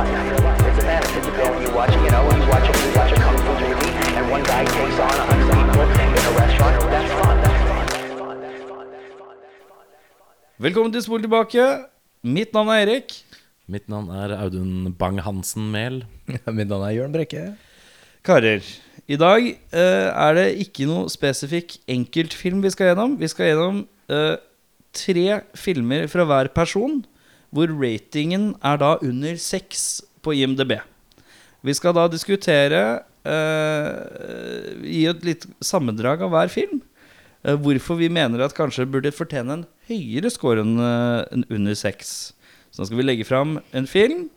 life. It's a fantasy. You go and you watch, you know, you watch a, you watch a kung fu movie, and one guy takes on a hundred people in a restaurant. That's fun. That's fun. That's fun. That's fun. That's fun. That's fun. Velkommen til Spol tilbake. Mitt navn er Erik. Mitt navn er Audun Bang-Hansen Mehl. Mitt navn er Jørn Brekke. Karer, i dag eh, er det ikke noe spesifikk enkeltfilm vi skal gjennom. Vi skal gjennom eh, tre filmer fra hver person, hvor ratingen er da under seks på IMDb. Vi skal da diskutere eh, Gi et litt sammendrag av hver film. eh, hvorfor vi mener at kanskje burde fortjene en høyere score enn en under seks. Så da skal vi legge fram en film.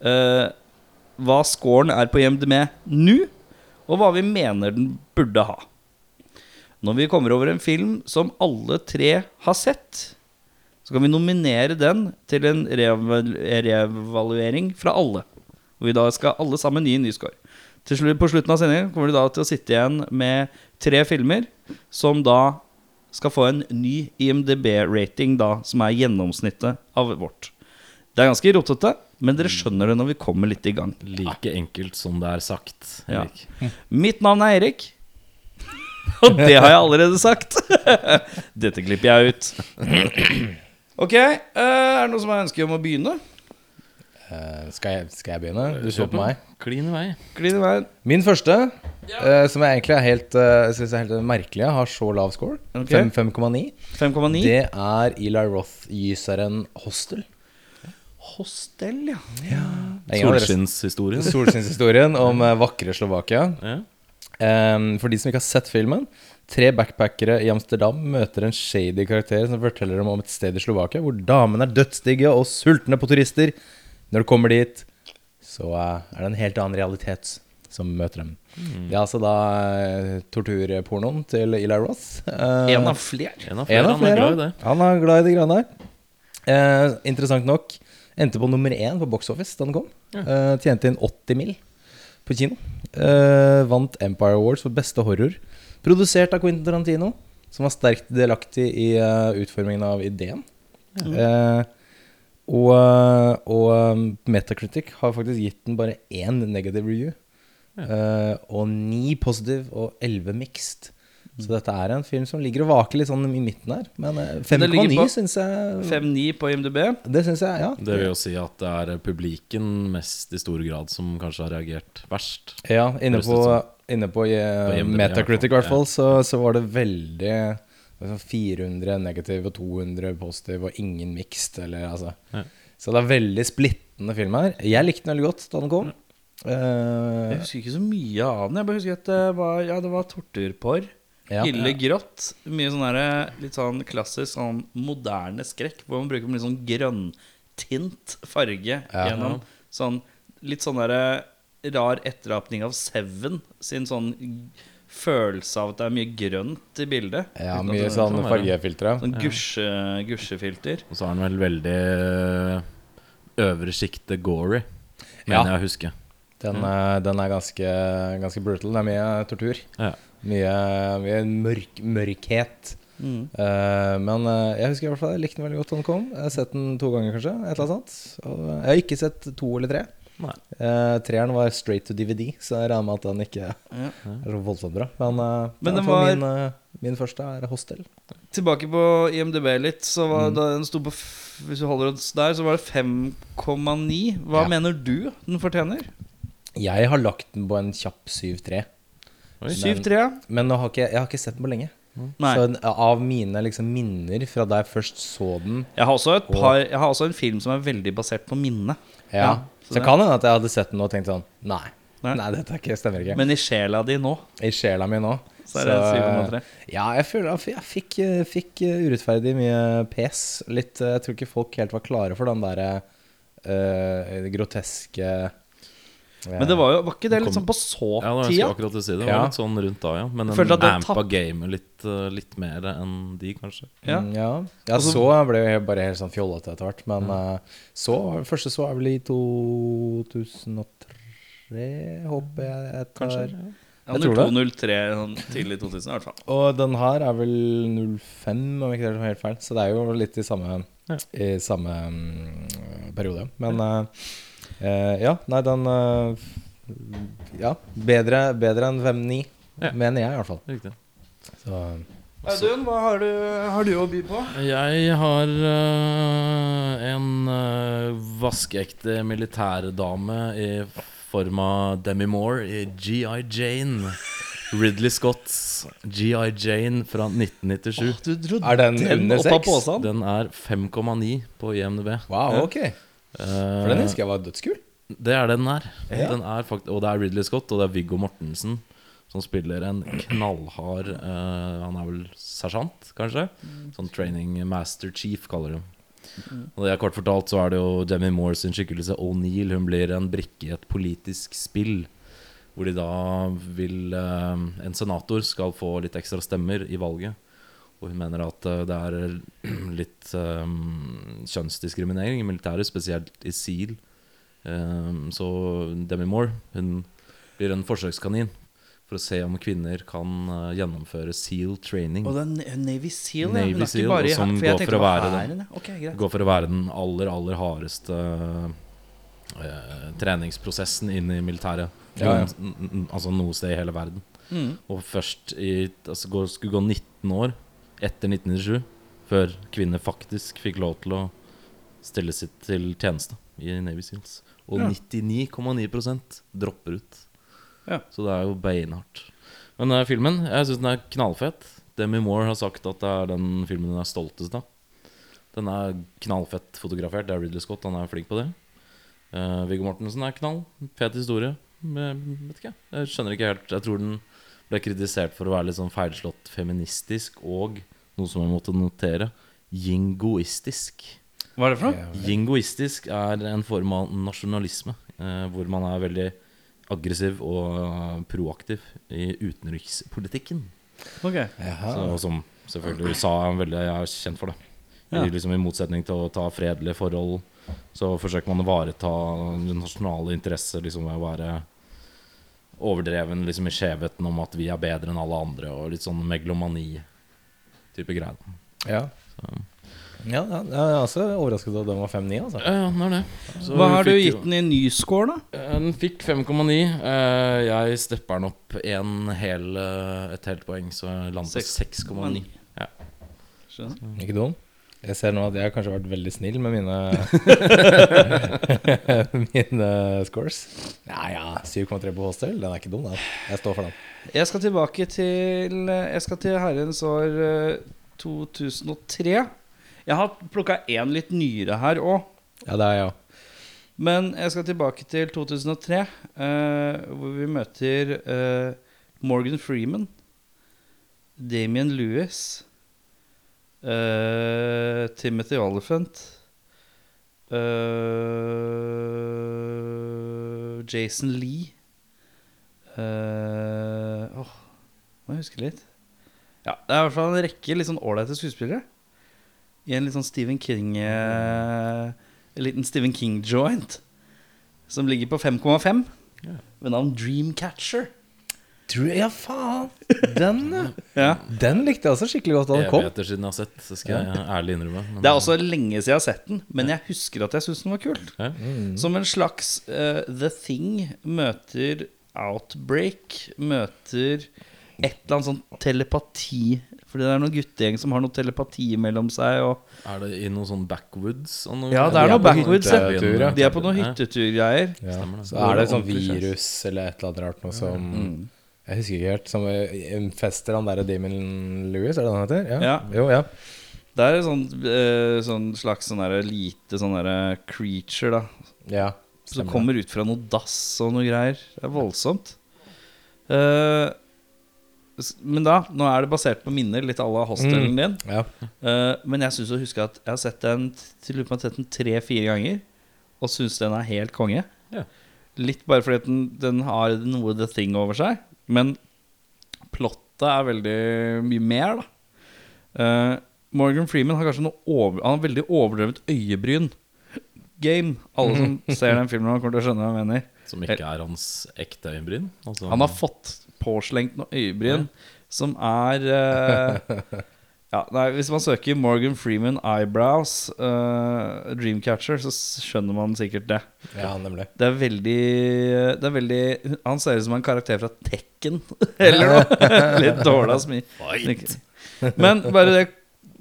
eh, hva scoren er på IMDb nå, og hva vi mener den burde ha. Når vi kommer over en film som alle tre har sett, så kan vi nominere den til en reeval- reevaluering fra alle. Hvor vi da skal alle sammen gi en ny score. Til slutt, på slutten av sendingen kommer du da til å sitte igjen med tre filmer som da skal få en ny IMDb-rating, da, som er gjennomsnittet av vårt. Det er ganske rotete, men dere skjønner det når vi kommer litt i gang. Like enkelt som det er sagt. Ja. Mitt navn er Erik. Og det har jeg allerede sagt. Dette klipper jeg ut. Ok, eh, er det noen som har ønske om å begynne? Eh, skal, jeg, skal jeg begynne? Du så på meg. Klin i vei. Klin i veien. Min første, eh, som jeg egentlig er helt, uh, synes er helt merkelig, har så lav score. Ok. Fem- 5,9. 5,9. Det er Eli Roth-gyseren Hostel. Hostel, ja. Det er en av deres- Solskinnshistorien. Solskinnshistorien om eh, vakre Slovakia. Ja. Em, for de som ikke har sett filmen Tre backpackere i Amsterdam møter en shady karakter som forteller dem om et sted i Slovakia hvor damene er dødsdigge og sultne på turister. Når du kommer dit, så eh, er det en helt annen realitet som møter dem. Det er altså da eh, torturpornoen til Eli Roth. Eh, En av flere. En av en flere. av Han er flere. glad i det. Han er glad i de greiene der. Eh, interessant nok endte på nummer én på Box Office da den kom. Eh, tjente inn 80 mill. på kino. Eh, vant Empire Awards for beste horror. Produsert av Quentin Tarantino, som var sterkt delaktig i uh, utformingen av ideen. Eh, og, eh, og Metacritic har faktisk gitt den bare én negative review. Eh, og ni positive og elleve mixed. Så dette er en film som ligger og vaker litt sånn i midten her. Men eh, Det ligger 5,9 på syns jeg 5,9 på IMDb. Det syns jeg, ja. Det vil jo si at det er publiken mest i stor grad som kanskje har reagert verst. Ja, inne på, inne på, eh, På IMDb Metacritic i hvert fall, så, så var det veldig altså 400 negative og 200 positive og ingen mixed. Eller, altså. Ja. Så det er veldig splittende film her. Jeg likte den veldig godt da den kom. Jeg Eh, husker ikke så mye av den. Jeg bare husker at det var, ja, det var torturporr. Ja. Ille grått. Mye sånn der, litt sånn klassisk sånn moderne skrekk, hvor man bruker litt sånn grønntint farge gjennom sånn litt sånn derre rar etterapning av Seven sin sånn følelse av at det er mye grønt i bildet. ja, mye det- sånn sånn fargefiltre. Sånn gusje, gusjefilter. Og så er den vel veldig øh, øvre sjiktet gory, Ja. jeg å huske. Den, er- den er ganske, ganske brutal. Det er mye tortur. Ja. Mye, mye mørk, mørkhet. Mm. Uh, men uh, jeg husker i hvert fall jeg likte den veldig godt da den kom. Jeg har sett den to ganger, kanskje. Et eller annet. Og jeg har ikke sett to eller tre. Treeren var straight to DVD, så jeg regner med at den ikke Ja. er så voldsomt bra. Men, eh, Men var- min, eh, min første er Hostel. Tilbake på IMDb litt, så Mm. var da den sto på Hvis vi holder oss der, så var det 5,9. Hva Ja. mener du den fortjener? Jeg har lagt den på en kjapp 7-3. Oi. 7-3, ja. Men nå har ikke, jeg har ikke sett den på lenge. Nei. Så av mine liksom, minner fra da jeg først så den Jeg har også et par Jeg har også en film som er veldig basert på minne. ja. Ja, så Så det- kan hende at jeg hadde sett den og tenkt sånn Nei, Nei. nei, dette ikke, stemmer ikke. Men i sjela di nå, I sjela mi nå. så er det 7,3. Ja, jeg føler at jeg fikk, eh, fikk eh, urettferdig mye pes. Litt, eh, jeg tror ikke folk helt var klare for den derre øh, groteske Men det var jo Var ikke det litt sånn på så Ja, det var jeg akkurat å si det. Det var litt sånn rundt da, ja. Men en den ampa gamet litt, øh, litt mer enn de, kanskje. Ja. Mm, ja. ja Altså- så ble jeg bare helt sånn fjollete etter hvert. Men eh, så første så er vel i 2003, håper jeg. Etter. Kanskje. Ja. Jeg tror det. 0203 sånn tidlig 2000 i hvert fall. Og den her er vel 05, om ikke det er helt feil. Så det er jo litt i samme, Ja. i samme um, periode. Men eh, Eh, ja, nei, den eh, Ja, bedre, bedre enn 5-9, Ja. mener jeg i hvert fall. Riktig. Så Audun, hva har du, har du å by på? Jeg har uh, en uh, vaskeekte militærdame i form av Demi Moore i GI Jane. Ridley Scotts GI Jane fra 1997. Du dro Er den under opp av seks? Den er 5,9 på IMDb. Wow, ok. Eh, For den husker jeg var dødskul. Det er det den er. Ja. Den er fakt og det er Ridley Scott og det er Viggo Mortensen som spiller en knallhard uh, Han er vel sersjant, kanskje? Sånn training master chief, kaller de Og det er Kort fortalt så er det jo Demi Moore sin skikkelse O'Neill. Hun blir en brikke i et politisk spill. Hvor de da vil uh, En senator skal få litt ekstra stemmer i valget. Og hun mener at eh, det er litt um, kjønnsdiskriminering i militæret, spesielt i SEAL. Um, så Demi Moore hun blir en forsøkskanin for å se om kvinner kan uh, gjennomføre SEAL training. Og det er Navy Seal. Navy er Seal, bare som for går for å være den, hæren, ja. Ok, greit. Går for å være den aller, aller hardeste uh, treningsprosessen inn i militæret. Ja, ja. Altså noe sted i hele verden. Mm. Og først i altså, Skulle gå 19 år etter 1997 før kvinner faktisk fikk lov til å stille sitt til tjeneste i Navy Seals. Og Ja. 99,9% dropper ut. Ja. Så det er jo beinhardt. Men uh, filmen, jeg syns den er knallfett. Demi Moore har sagt at det er den filmen hun er stoltest av. Den er knallfett fotografert. Det er Ridley Scott, han er flink på det. Uh, Viggo Mortensen er knall. Fet historie. Men, vet ikke, jeg skjønner ikke helt. Jeg tror den ble kritisert for å være litt sånn feilslått feministisk og noe som jeg måtte notere jingoistisk. Hva er det for noe? Jingoistisk er en form av nasjonalisme, eh, hvor man er veldig aggressiv og eh, proaktiv i utenrikspolitikken. Ok. Jaha. Så, som selvfølgelig USA er veldig er kjent for det. Ja. I, liksom, I motsetning til å ta fredelige forhold, så forsøker man å ivareta nasjonale interesser liksom, ved å være overdreven liksom, i skjevheten om at vi er bedre enn alle andre, og litt sånn meglomani-type greier. Ja. Ja, ja, jeg er også overrasket over at den var 5-9. Altså. Ja, ja, den er det. Så Hva har du gitt den i ny score, da? Eh, Den fikk 5,9. Eh, Jeg stepper den opp en hel, eh, et helt poeng, så jeg lander på 6,9. Ja. Ikke dum. Jeg ser nå at jeg har kanskje vært veldig snill med mine Mine scores. Ja ja, 7,3 på Hostel. Den er ikke dum, den. Jeg står for den. Jeg skal tilbake til Jeg skal til herrens år eh, 2003. Jeg har plukka én litt nyere her òg. Ja, det er jeg òg. Men jeg skal tilbake til 2003, eh, hvor vi møter eh, Morgan Freeman, Damien Lewis, eh, Timothy Oliphant, Uh, Jason Lee Uh, Åh, må jeg huske litt. Ja, det er i hvert fall en rekke litt sånn ålreite skuespillere. I en litt sånn Stephen King uh, En liten Stephen King-joint. Som ligger på 5,5 Ja. ved navn Dreamcatcher. Tror Ja, faen! Den, ja. Den likte jeg også skikkelig godt da den kom. Evigheter siden jeg har sett, så skal jeg ærlig innrømme. men- Det er også lenge siden jeg har sett den, men jeg husker at jeg syns den var kul. Ja. Som en slags uh, The Thing møter Outbreak, møter et eller annet sånn telepati. Fordi det er noen guttegjeng som har noe telepati mellom seg. Og Er det i noe sånn backwoods? og noe- Ja, det er De noe backwoods, hyttetur, ja. de er på noen hytteturgreier. Ja. Så er det sånn Ordentlig virus eller et eller annet rart noe som Mm. Jeg husker ikke helt. Som fester infester han derre Damon Lewis, er det han heter? Ja. Ja. Jo, ja. Det er et eh, sånn slags sånn der lite sånn der creature, da. ja. Som kommer ut fra noe dass og noe greier. Det er voldsomt. Eh, men da, nå er det basert på minner, litt à la hostelen Mm. din. Ja. Eh, men jeg syns å huske at jeg har sett den til lurer på om jeg har sett den tre-fire ganger, og syns den er helt konge. Ja. Litt bare fordi den, den har noe The Thing over seg, men plottet er veldig mye mer, da. Uh, Morgan Freeman har kanskje noe over, Han har veldig overdrevet øyebryn. Game. Alle som ser den filmen, kommer til å skjønne hva jeg mener. Som ikke er hans ekte øyenbryn? Altså, Han har fått påslengt noen øyebryn som er eh, Ja, nei, Hvis man søker Morgan Freeman eyebrows uh, Dreamcatcher, så skjønner man sikkert det. Ja, nemlig. Det er veldig Det er veldig Han ser ut som en karakter fra Tekken eller noe. Litt dårlig smi. Men bare det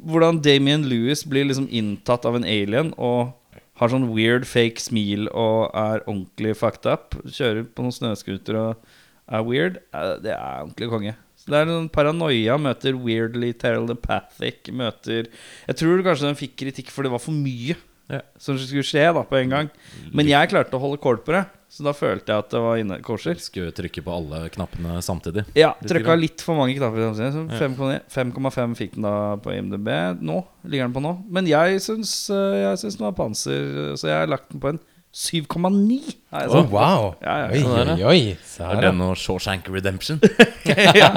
hvordan Damien Lewis blir liksom inntatt av en alien og har sånn weird fake smil og er ordentlig fucked up. Kjører på noen snøscooter og er weird. eh, Det er ordentlig konge. Det er sånn Paranoia møter weirdly telepathic. Møter Jeg tror kanskje den fikk kritikk for det var for mye Ja. som skulle skje da på en gang. Men jeg klarte å holde kål på det, så da følte jeg at det var inne kosher. Skulle trykke på alle knappene samtidig. Ja, trykka litt for mange knapper. samtidig, Så Ja. 5,9 5,5 fikk den da på IMDb. Nå ligger den på nå. Men jeg syns, øh, jeg syns den var panser, så jeg har lagt den på en 7,9. har Oh, wow! Ja, ja, Oi, sånn er det. oi, oi. Er det den og Shawshank Redemption? ja.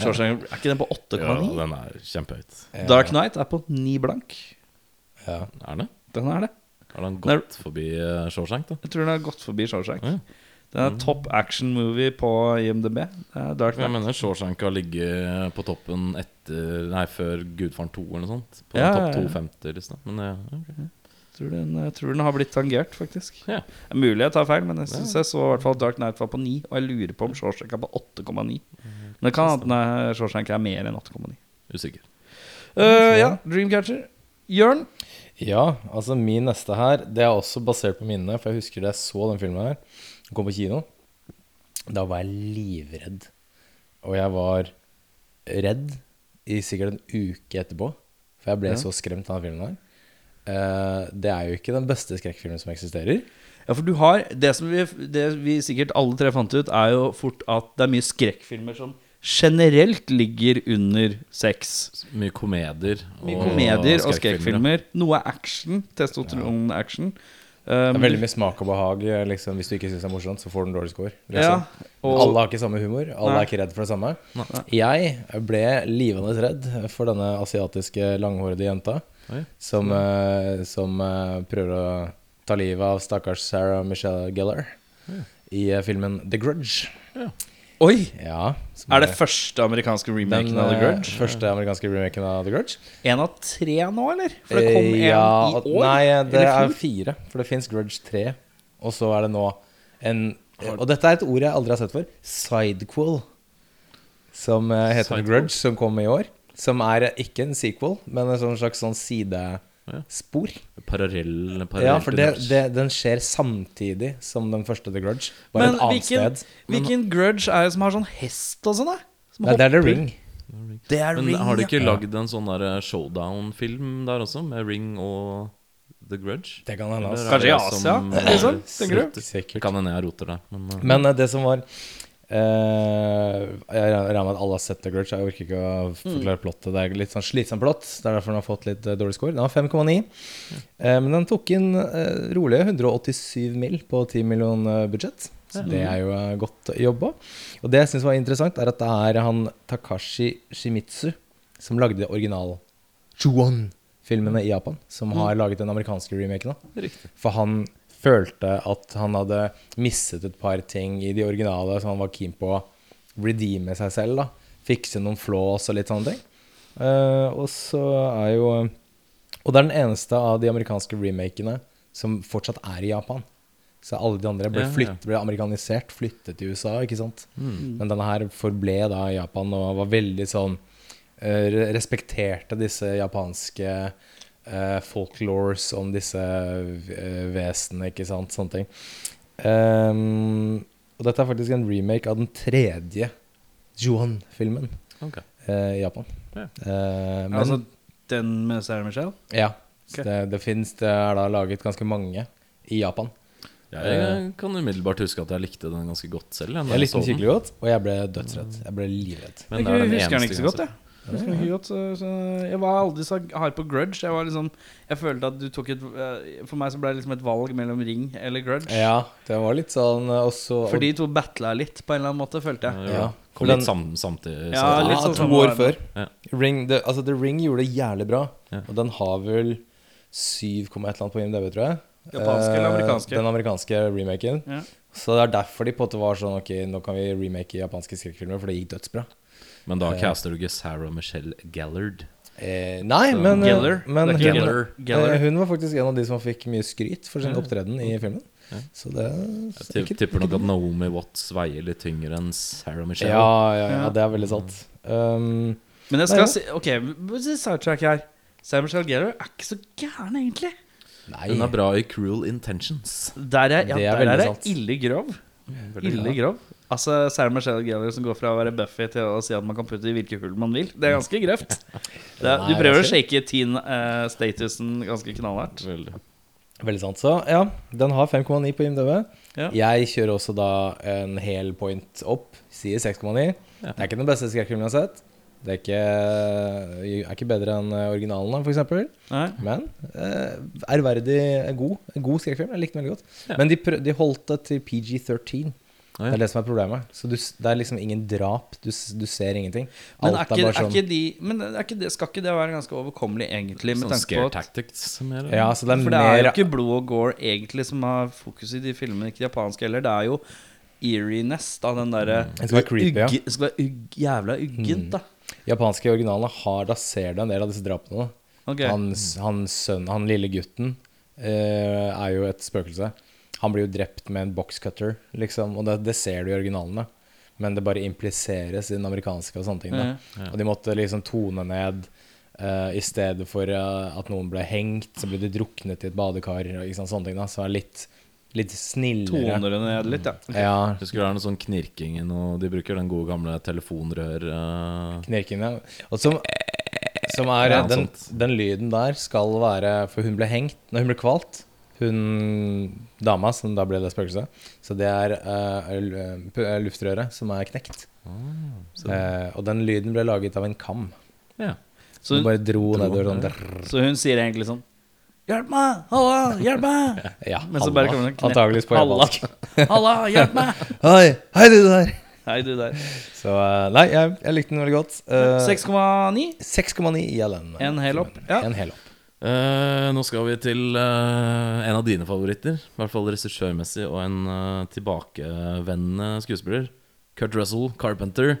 Shawshank- Er ikke den på 8,9? Ja, den er kjempehøyt. Dark Knight er på 9 blank. Ja. Er det? Den er det. Har den gått forbi eh, Shawshank, da? Jeg tror den har gått forbi Shawshank. Ja. Den er topp action movie på IMDb. Dark Knight. Jeg mener Shawshank har ligget på toppen etter Nei, før Gudfaren 2 eller noe sånt. På Ja, topp ja, ja. 250-lista. Men ja, ok. Tror den, jeg tror den har blitt tangert, faktisk. Ja. Det er mulig jeg tar feil, men jeg syns jeg så i hvert fall Dark Knight var på 9. Og jeg lurer på om Shawshank er på 8,9. Men det kan hende Shawshank er mer enn 8,9. usikker. Uh, ja, Dreamcatcher. Jørn? Ja, altså min neste her Det er også basert på minnene. For jeg husker da jeg så den filmen her Den kom på kino. Da var jeg livredd. Og jeg var redd i sikkert en uke etterpå. For jeg ble Ja. så skremt av den filmen her. Eh, det er jo ikke den beste skrekkfilmen som eksisterer. Ja, for du har Det som vi, det vi sikkert alle tre fant ut, er jo fort at det er mye skrekkfilmer som generelt ligger under sex. Mye komedier. Mye komedier og skrekkfilmer. Noe er action. Testosteron-action. Det er Um, veldig mye smak og behag. eh, Liksom, hvis du ikke syns det er morsomt, så får du en dårlig score. vil ja, og, Alle har ikke samme humor. Alle Nei. er ikke redd for det samme. Nei. Jeg ble livende redd for denne asiatiske langhårede jenta Oi. som, uh, som uh, prøver å ta livet av stakkars Sarah Michelle Gellar i uh, filmen The Grudge. Oi! Ja, Er det første amerikanske den remaken av The Grudge? første amerikanske remaken av The Grudge? En av tre nå, eller? For det kom en ja, i år? Nei, det er fire. For det fins Grudge 3, og så er det nå en Og dette er et ord jeg aldri har sett før. Sidequel. Som heter heter The Grudge, som kom i år. Som er eh, ikke en sequel, men en slags sånn sidespor. Parallell, parallell Ja, for det, det, den skjer samtidig som den første The Grudge. Bare Men et annet hvilken, sted. hvilken grudge er det som har sånn hest og sånn? Nei, det er The? Ring. Det er Men Ring, har de ikke ja. lagd en sånn showdown-film der også, med Ring og The Grudge? Det kan hende. Altså. Kanskje i Asia, som- liksom, tenker du? Sikkert. Kan hende jeg roter der. Men, uh, Men eh, det som var eh, Jeg regner med at alle har sett The Grudge. Jeg orker ikke å forklare plottet. Det er litt sånn slitsomt plott. Det er derfor den har fått litt eh, dårlig score. Den har 5,9. Uh, men den tok inn uh, rolige 187 mill. på 10 millioner budsjett. Så det er jo eh, godt jobba. Og det jeg syns var interessant, er at det er han Takashi Shimitsu som lagde original Chuan-filmene i Japan. Som har laget den amerikanske remaken. da for han følte at han hadde mistet et par ting i de originale, så han var keen på å redeeme seg selv. da Fikse noen flås og litt sånne ting. Uh, og så er jo Og det er den eneste av de amerikanske remakene som fortsatt er i Japan. Så alle de andre ble, ja. ble amerikanisert, flyttet til USA, ikke sant. Mm. Men denne her forble da i Japan og var veldig sånn uh, Respekterte disse japanske uh, folklores om disse eh, vesenene, ikke sant. Sånne ting. Um, og dette er faktisk en remake av den tredje Juan-filmen okay. eh, i Japan. Ja. Eh, men Altså den med Sarah Michelle? ja, Okay. Det, det fins Det er da laget ganske mange i Japan. Jeg kan umiddelbart huske at jeg likte den ganske godt selv. Jeg, Jeg likte den skikkelig godt, og jeg ble dødsredd. Jeg ble livredd. Men jeg det er den husker den ikke så godt, jeg. Jeg husker den godt, så, så jeg var aldri så hard på grudge. Jeg var liksom Jeg følte at du tok et eh, For meg så ble det liksom et valg mellom Ring eller grudge. Ja, det var litt sånn eh, også For de to battla litt, på en eller annen måte, følte jeg. Ja, Ja. Kom litt sam, samtidig. Ja, samtidig. litt Ja, sånn to år før. Ja. Ring, det, altså The Ring gjorde det jævlig bra. Ja. Og den har vel 7, et eller annet på IMDb, tror jeg. Japanske eller Eh, amerikanske? Den amerikanske remaken. Ja. Så det er derfor de på en måte var sånn Ok, nå kan vi remake japanske skrekkfilmer, for det gikk dødsbra. Men da Eh. caster du ikke Sarah Michelle Gallard. Eh, nei, Så- men, eh, Geller. men hun, Geller. eh, hun var faktisk en av de som fikk mye skryt for sin opptreden i filmen. Så det Jeg tipp- tipper nok at Naomi Watts veier litt tyngre enn Sarah Michelle. Ja, ja, ja, Ja. det er veldig sant. Um, Men jeg Nei, skal ja. si Ok, sidetrack her. Sarah Michelle Gellar er ikke så gæren, egentlig. nei, Hun er bra i Cruel Intentions. Der er, ja, Det er der er det ille grov. Ille grov. Altså Sarah Michelle Gellar som går fra å være Buffy til å si at man kan putte i hvilke hull man vil. Det er ganske grøft. Det er, du prøver å shake teen-statusen ganske knallhardt. Veldig. Veldig sant. Så ja, den har 5,9 på IMDv. Ja. Jeg kjører også da en hel point opp. Sier 6,9. Ja. Det er ikke den beste skrekkfilmen jeg har sett. Det er ikke, er ikke bedre enn originalen, f.eks. Nei. Men eh, ærverdig god. God skrekkfilm. Jeg likte den veldig godt. Ja. Men de, prø de holdt det til PG-13. Det er det som er problemet. Så du, det er liksom ingen drap. Du, du ser ingenting. Men, er ikke, bare er sånn ikke de, men er ikke det, skal ikke det være ganske overkommelig, egentlig? Med Sånn scare tactics mer. Ja, så det er For det er jo ikke blod og gore egentlig som har fokus i de filmene, ikke de japanske heller. Det er jo eeriness, da, den derre Det skal være creepy, ja. Det skal være ugg, jævla uggent, da. Japanske originalene har Da ser du en del av disse drapene. da. Ok. Han, han, sønn, han lille gutten uh, er jo et spøkelse. Han blir jo drept med en boxcutter, liksom. Og det, det ser du i originalene. Men det bare impliseres i den amerikanske og sånne ting. Ja, Ja. Og de måtte liksom tone ned. uh, I stedet for uh, at noen ble hengt, så ble de druknet i et badekar. og Ikke sant, sånne ting da Så er litt, litt snillere. Toner det ned litt, ja. Ja. Husker du det er noe sånn knirking i noe De bruker den gode gamle telefonrør Uh... Knirking, ja. Og som, som er Ja, den, den lyden der skal være For hun ble hengt Når hun ble kvalt Hun dama som da ble det spøkelset Så det er eh, luftrøret som er knekt så, uh, Og den lyden ble laget av en kam ja. Så Hun hun, bare dro Dro, nedover sånn der. så hun sier egentlig sånn Hjelp meg! Halla! Hjelp meg! Ja, Men så bare kommer det en knep. På Halla. japansk Halla, hjelp meg! Hei, hei du der Hei, du der. Så nei, jeg, jeg likte den veldig godt Uh, 6,9. 6,9 i LN. En hel opp, ja. En hel opp Eh, nå skal vi til uh, en av dine favoritter. I hvert fall regissørmessig, og en uh, tilbakevendende skuespiller. Kurt Russell, Carpenter.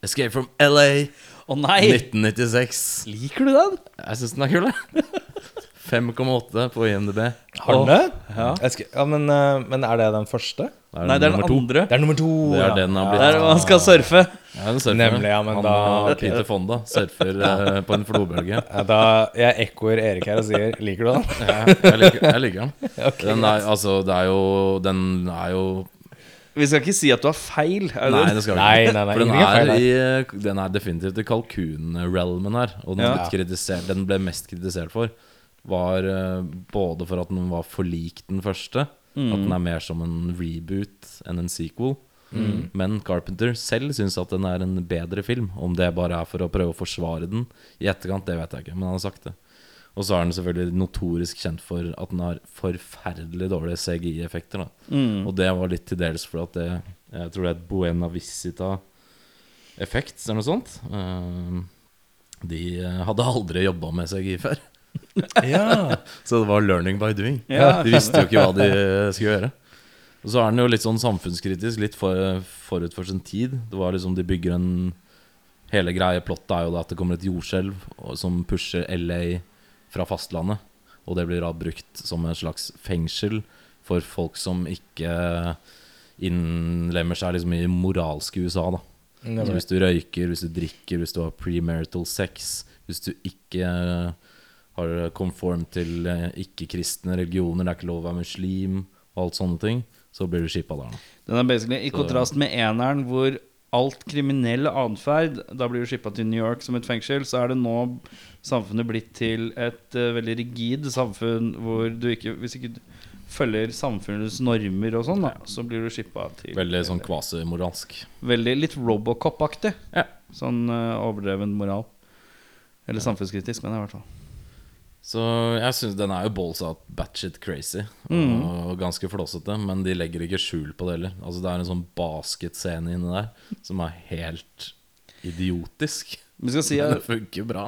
Escape from LA, Å nei! 1996. Liker du den? Jeg syns den er kul. 5,8 på IMDb. Har den det? Ja. Jeg skal, ja, men, eh, men er det den første? Det Nei, det er den to. andre. Det er nummer to Det er ja. den han blitt. Der han skal surfe. Ja, den surfer. Nemlig, ja, men han, da- eh, Peter Fonda surfer uh, på en flodbølge. Ja, da, jeg ekkoer Erik her og sier Liker du den? Ja, jeg, liker, jeg liker den. Okay, Den er, altså, det er jo Den er jo Vi skal ikke si at du har feil. Er Nei, det? skal vi ikke. nei, nei, For den er er, feil i, den er definitivt i kalkun-realmen her. Og den, Ja. den ble mest kritisert for var eh, både for at den var for lik den første. At den er mer som en reboot enn en sequel. Men Carpenter selv syns at den er en bedre film. Om det bare er for å prøve å forsvare den i etterkant, det vet jeg ikke. Men han har sagt det. Og så er den selvfølgelig notorisk kjent for at den har forferdelig dårlige CGI-effekter. Mm. Og det var litt til dels for at det Jeg tror det er et Buena Visita-effekt, eller noe sånt. Eh, de eh, hadde aldri jobba med CGI før, Ja. så det var learning by doing. Ja. De visste jo ikke hva de skulle gjøre. Og så er den jo litt sånn samfunnskritisk, litt for, forut for sin tid. Det var liksom De bygger en Hele greie plottet er jo at det kommer et jordskjelv som pusher LA fra fastlandet. Og det blir da brukt som en slags fengsel for folk som ikke innlemmer seg liksom i moralske USA. da så hvis du røyker, hvis du drikker, hvis du har premarital sex, hvis du ikke eh, har conform til eh, ikke-kristne religioner, det er ikke lov å være muslim og alt sånne ting, så blir du shippa der. da. Den er basically i Så- kontrast med eneren, hvor alt kriminell atferd Da blir du shippa til New York som et fengsel. Så er det nå samfunnet blitt til et uh, veldig rigid samfunn hvor du ikke Hvis ikke du følger samfunnets normer og sånn, da, så blir du shippa til Veldig sånn kvasimoralsk. Veldig litt Robocop-aktig. Ja. Sånn uh, overdreven moral. Eller samfunnskritisk, men i hvert fall. Så jeg syns den er jo ballsatt batshit crazy Mm. og ganske flåsete, men de legger ikke skjul på det heller. Altså Det er en sånn basketscene inni der som er helt idiotisk. Men, si Men det funker bra.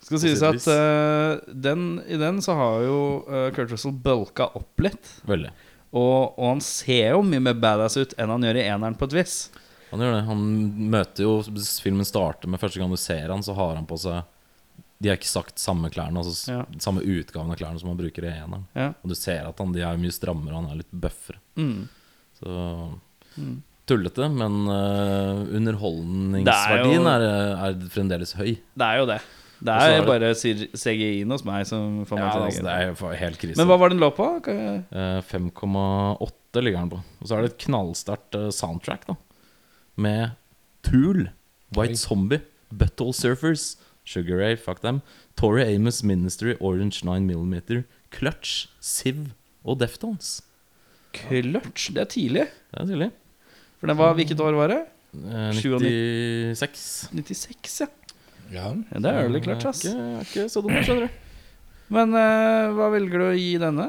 skal si sies at eh, den, i den så har jo uh, Kurt Russell bulka opp litt. Veldig. Og, og han ser jo mye mer badass ut enn han gjør i eneren på et vis. Han gjør det. Han møter jo Filmen starter med første gang du ser han, så har han på seg De har ikke sagt samme klærne, altså Ja. samme utgaven av klærne som han bruker i eneren. Ja. Og du ser at han, de er mye strammere, og han er litt bøffere. Mm. Så Mm. tullete, men uh, underholdningsverdien er, er, fremdeles høy. Det er jo det. Det er er det- bare CGI-en hos meg som får meg Ja, til altså, det. det er jo helt krise. Men hva var den lå på? Jeg- Eh, 5,8 ligger den på. Og så er det et knallsterkt uh, soundtrack, da. Med Tool, White Oi. Zombie, Butthole Surfers, Sugar Ray, fuck them, Tori Amos Ministry, Orange 9mm, Clutch, Siv og Deftones. Clutch. Det er tidlig. Det er tidlig. For den var, Hvilket år var det? Eh, 96. 96, ja. Ja. ja det er early clutch, ass. Jeg er ikke, er ikke så dum, skjønner du. Men uh, hva velger du å gi denne?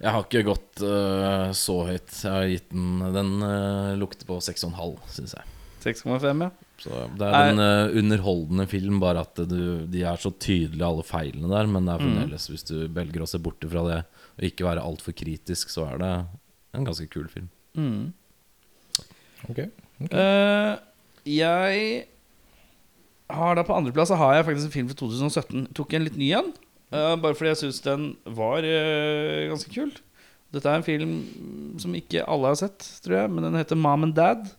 Jeg har ikke gått uh, så høyt. Jeg har gitt den Den uh, lukter på 6,5, syns jeg. 6,5, ja. Så det er en uh, underholdende film, bare at du, de er så tydelige, alle feilene der. Men det er fremdeles, hvis du velger å se bort fra det og ikke være altfor kritisk, så er det en ganske kul film. Mm. Ok. Eh, jeg har da på andreplass så har jeg faktisk en film fra 2017. Tok en litt ny en. uh, bare fordi jeg syns den var ganske kul. Dette er en film som ikke alle har sett, tror jeg. Men den heter Mom and Dad.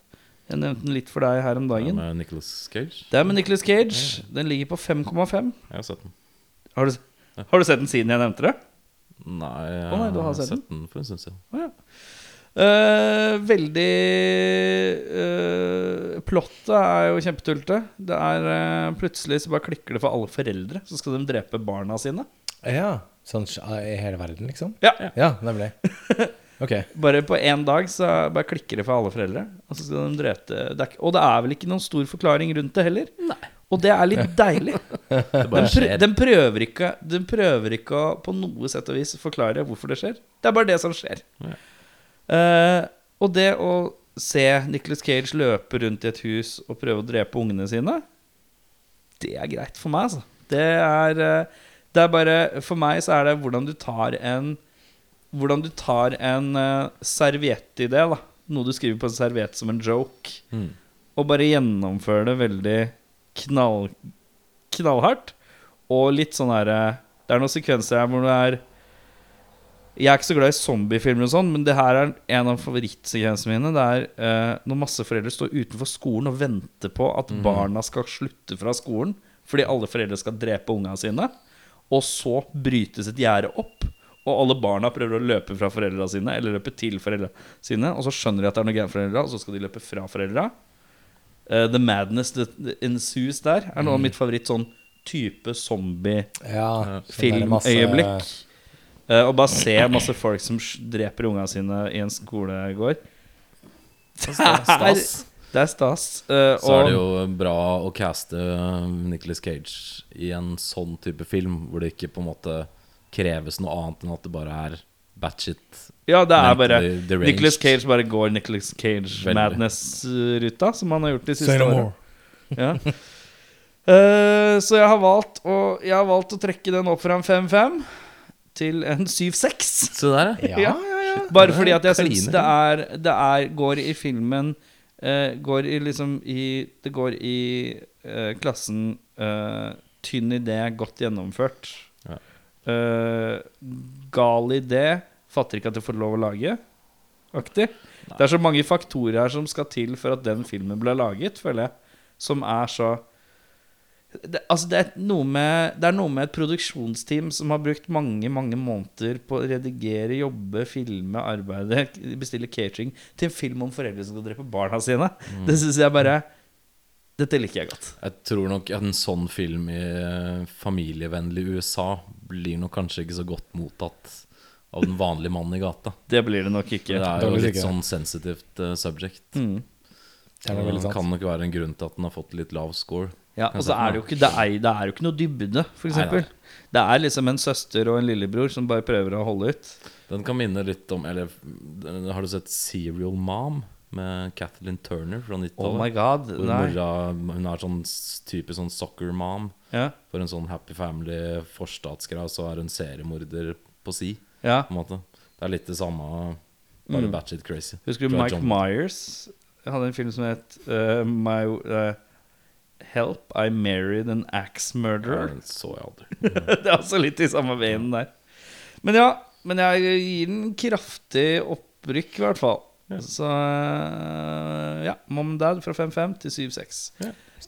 Jeg nevnte den litt for deg her om dagen. Det er med Nicolas Cage. Det er med Nicolas Cage. Den ligger på 5,5. Jeg har sett den. Har, du- har du sett den siden jeg nevnte det? Nei, jeg Å nei, du har har sett den? sett den for en stund siden. Oh, ja. Uh, veldig uh, Plottet er jo kjempetullete. Det er uh, Plutselig så bare klikker det for alle foreldre. Så skal de drepe barna sine. Ja. Sånn i hele verden, liksom? Ja. Ja, nemlig. Ok. Bare på én dag så bare klikker det for alle foreldre. Og, så skal de drepe, det ikke- og det er vel ikke noen stor forklaring rundt det heller. Og det er litt deilig. Den, prø den, prøver ikke, den prøver ikke å på noe sett og vis forklare hvorfor det skjer. Det er bare det som skjer. Ja. Uh, og det å se Nicholas Cage løpe rundt i et hus og prøve å drepe ungene sine, det er greit for meg, altså. Det er, uh, det er bare For meg så er det hvordan du tar en Hvordan du tar en uh, serviettidé, da. Noe du skriver på en serviett som en joke Mm. og bare gjennomfører det veldig knall, knallhardt. Og litt sånn herre Det er noen sekvenser her hvor det er Jeg er ikke så glad i zombiefilmer og sånn, men det her er en av favorittsekvensene mine. Det er uh, når masse foreldre står utenfor skolen og venter på at barna skal slutte fra skolen fordi alle foreldre skal drepe ungene sine. Og så brytes et gjerde opp, og alle barna prøver å løpe fra foreldra sine. Eller løpe til foreldra sine, og så skjønner de at det er noe gærent med foreldra, og så skal de løpe fra foreldra. Uh, the madness that ensues der er noe av mitt favoritt sånn type Ja. sånn masse- zombie-filmøyeblikk. Uh, og bare se masse folk som dreper ungene sine i en skolegård. Det Stas. Det er stas. Uh, Så er det jo bra å caste Nicholas Cage i en sånn type film, hvor det ikke på en måte kreves noe annet enn at det bare er batshit. Ja, det er bare. Nicholas Cage bare går Nicholas Cage-madness-ruta, som han har gjort de siste årene. Ja. uh, så jeg har valgt å Jeg har valgt å trekke den opp fra en 5-5 til en 7-6. Se der, ja. Ja. Bare det er fordi at jeg syns det er Det er går i filmen uh, Går i liksom i Det går i uh, klassen eh, tynn idé, godt gjennomført. Eh, gal idé, fatter ikke at du får lov å lage. Aktig. Det er så mange faktorer her som skal til for at den filmen ble laget, føler jeg. Som er så det, altså det, er noe med, det er noe med et produksjonsteam som har brukt mange mange måneder på å redigere, jobbe, filme, arbeide, bestille catering til en film om foreldre som skal drepe barna sine. Det syns jeg bare Dette liker jeg godt. Jeg tror nok en sånn film i eh, familievennlig USA blir nok kanskje ikke så godt mottatt av den vanlige mannen i gata. Det blir det nok ikke. Det er jo litt sånn sensitivt uh, subject. Mm. Det Det kan nok være en grunn til at den har fått litt lav score. Ja, og så er det jo ikke Det er, det er jo ikke noe dybde, eksempel. Det er liksom en søster og en lillebror som bare prøver å holde ut. Den kan minne litt om Eller har du sett Serial Mom med Kathleen Turner fra Oh 90-tallet? Oh Nei. mora, hun er sånn type sånn soccer mom Ja. for en sånn happy family forstatsgreie, så er hun seriemorder på si, ja. på en måte. Det er litt det samme, bare Mm. batshit crazy. Husker du Mike John- Myers hadde en film som het uh, My, uh, Help, I married an axe murderer. Det så jeg aldri. det er altså litt i samme veien der. Men ja, men jeg gir den kraftig opprykk, i hvert fall. Så ja, Mom and Dad fra 5-5 til 7-6.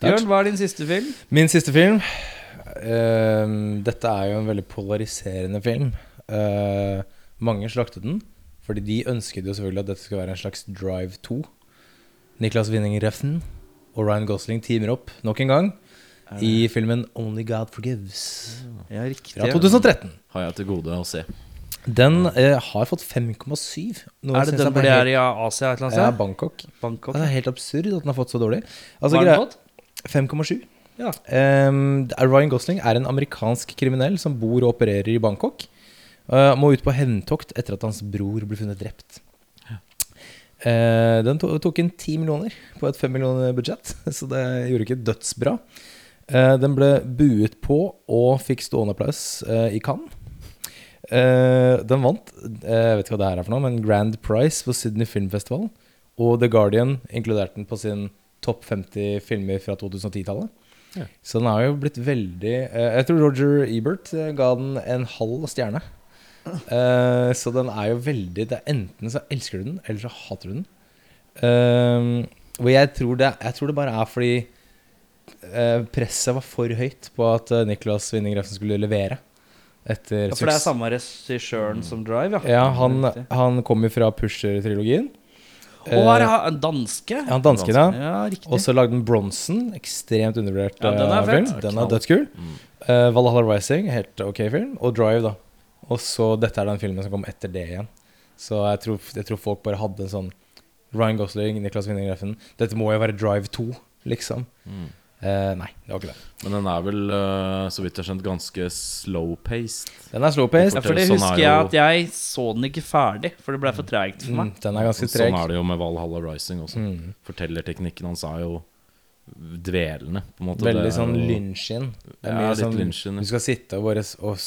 Jørn, hva er din siste film? Min siste film uh, Dette er jo en veldig polariserende film. Uh, mange slaktet den, fordi de ønsket jo selvfølgelig at dette skulle være en slags Drive 2. Niklas Winning Refn og Ryan Gosling teamer opp nok en gang i filmen Only God Forgives Ja, riktig. fra 2013. Har jeg til gode å se. Den eh, har fått 5,7. Er det den hvor det er i Asia et eller annet? Ja? Bangkok. Bangkok. Det er helt absurd at den har fått så dårlig. Hva Altså, har den fått? 5,7. Ja. Um, Ryan Gosling er en amerikansk kriminell som bor og opererer i Bangkok. Uh, må ut på hevntokt etter at hans bror ble funnet drept. Uh, den to tok inn 10 millioner på et 5 millioner budsjett, så det gjorde ikke dødsbra. Uh, den ble buet på og fikk stående applaus i Cannes. Eh, den vant eh, Jeg vet ikke hva det her er for noe, men Grand Prize på Sydney Film Festival. Og The Guardian inkluderte den på sin topp 50 filmer fra 2010-tallet. Ja. Så den har jo blitt veldig uh, Jeg tror Roger Ebert ga den en halv stjerne. Uh, så den er jo veldig det er Enten så elsker du den, eller så hater du den. Eh, og jeg tror, det, jeg tror det bare er fordi presset var for høyt på at uh, Nicholas Winning Refsen skulle levere. Etter Ja, for det er samme regissøren som Drive, ja. Ja, han, han kommer fra Pusher-trilogien. Og er han danske. Ja, Han danske, ja. Ja. Og så lagde han Bronson, ekstremt undervurdert Ja, den er eh, fett. film. Den er dødskul. Mm. Uh, Valhalla Rising, helt ok film. Og Drive, da. Og så dette er den filmen som kom etter det igjen. Så jeg tror, jeg tror folk bare hadde en sånn Ryan Gosling, Niklas Winning Greffen Dette må jo være Drive 2, liksom. Mm. Eh, nei, det var ikke det. Men den er vel, uh, så vidt jeg har skjønt, ganske slow-paced. Den er slow-paced. Ja, for det Sånn er husker jeg jo- at jeg så den ikke ferdig, for det ble for treigt for Mm, meg. den er ganske treg. Sånn er det jo med Valhalla Rising også. Mm. Fortellerteknikken hans er jo dvelende, på en måte. Veldig sånn. Er Ja, litt sånn- lynskin, ja. Du skal sitte og bare og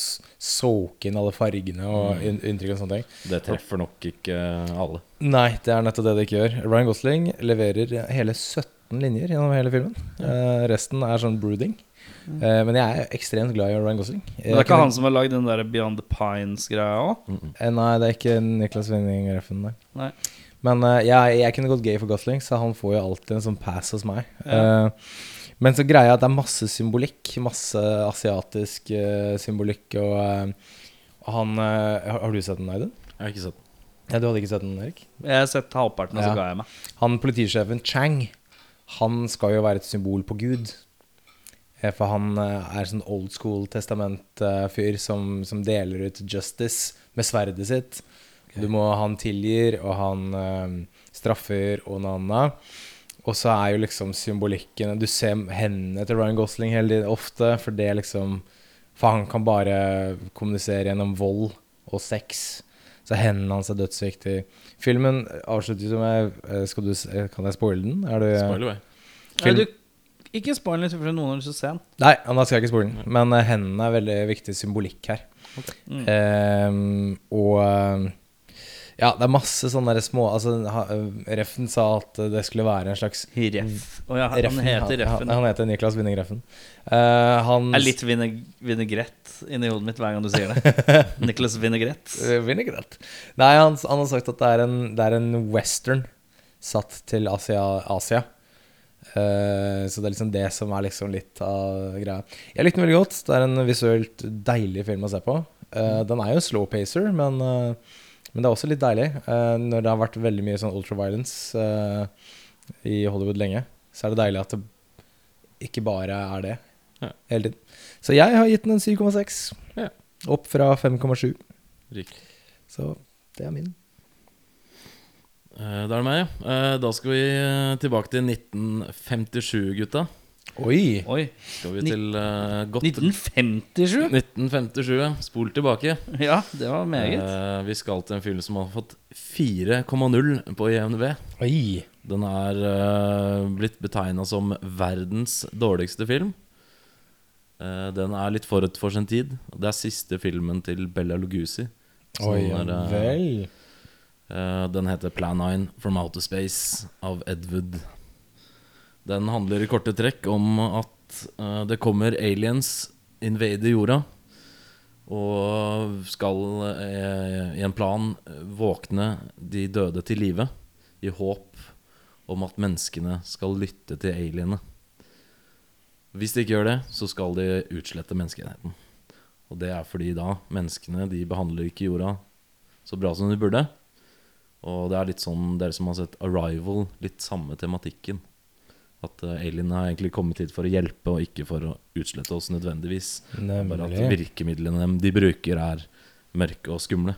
inn alle fargene og Mm. inntrykk og sånne ting. Det treffer nok ikke alle. Nei, det er nettopp det det ikke gjør. Ryan Gosling leverer hele 17 linjer gjennom hele filmen. Uh, resten er sånn brooding. Uh, men jeg er ekstremt glad i Ryan Gosling. Men det er ikke han som har lagd den der Beyond the Pines-greia òg? Mm. Nei, det er ikke Niklas Winning Reffen, nei. Nei. Men eh, jeg, jeg kunne gått gay for Gosling, så han får jo alltid en sånn pass hos meg. Ja. Eh, men så greia jeg at det er masse symbolikk. Masse asiatisk eh, symbolikk. Og, eh, han eh, har, har du sett den, Aiden? Jeg har ikke sett den. Ja, du hadde ikke sett den, Erik? Jeg har sett halvparten, og så Ja. ga jeg meg. Han politisjefen Chang, han skal jo være et symbol på Gud. Eh, For han eh, er sånn old school testament-fyr som, som deler ut justice med sverdet sitt. Du må, han tilgir, og han eh, straffer og noe annet. Og så er jo liksom symbolikken Du ser hendene til Ryan Gosling hele ofte, for det liksom For han kan bare kommunisere gjennom vold og sex. Så hendene hans er dødsviktig. Filmen avslutter jo med eh, skal du, eh, Kan jeg spoile den? Er du, Spoiler away. Nei, du, ikke spoil den, for noen har lyst til å se den. Nei, da skal jeg ikke spoile den. Men eh, hendene er veldig viktig symbolikk her. Mm. Um, og ja, det er masse sånne der små altså, ha, eh, Reffen sa at det skulle være en slags Reff. Å ja, han Reffen, heter Reffen. Han, han heter Niklas Winning Reffen. Eh, han Det er litt vineg vinegrett inni hodet mitt hver gang du sier det. Nicholas Vinegrett. Eh, Vinaigrette. Nei, han, han har sagt at det er en, det er en western satt til Asia. Asia. Eh, så det er liksom det som er liksom litt av greia. Jeg likte den veldig godt. Det er en visuelt deilig film å se på. Eh, den er jo en slow pacer, men, eh, men det er også litt deilig. uh, når det har vært veldig mye sånn ultraviolence uh, i Hollywood lenge, så er det deilig at det ikke bare er det Ja. hele tiden. Så jeg har gitt den en 7,6. Ja. Opp fra 5,7. Riktig. Så det er min. Uh, Da er det meg, ja. Da skal vi tilbake til 1957, gutta. Oi! Oi. Skal vi til uh, godt 1957? 1957, ja. Spol tilbake. Ja, det var meget. Uh, vi skal til en film som har fått 4,0 på IMDb. Oi! Den er uh, blitt betegna som verdens dårligste film. Den er litt forut for sin tid. Det er siste filmen til Bella Lugusi. Oi, er, vel. den heter Plan 9 From Outer Space av Ed Wood. Den handler i korte trekk om at uh, det kommer aliens, invader jorda, og skal uh, i en plan eh, våkne de døde til live i håp om at menneskene skal lytte til alienene. Hvis de ikke gjør det, så skal de utslette menneskeheten. Og det er fordi da menneskene de behandler ikke jorda så bra som de burde. Og det er litt sånn, dere som har sett Arrival, litt samme tematikken. At uh, har egentlig kommet hit for å hjelpe, og ikke for å utslette oss nødvendigvis. Bare at virkemidlene de bruker, er mørke og skumle.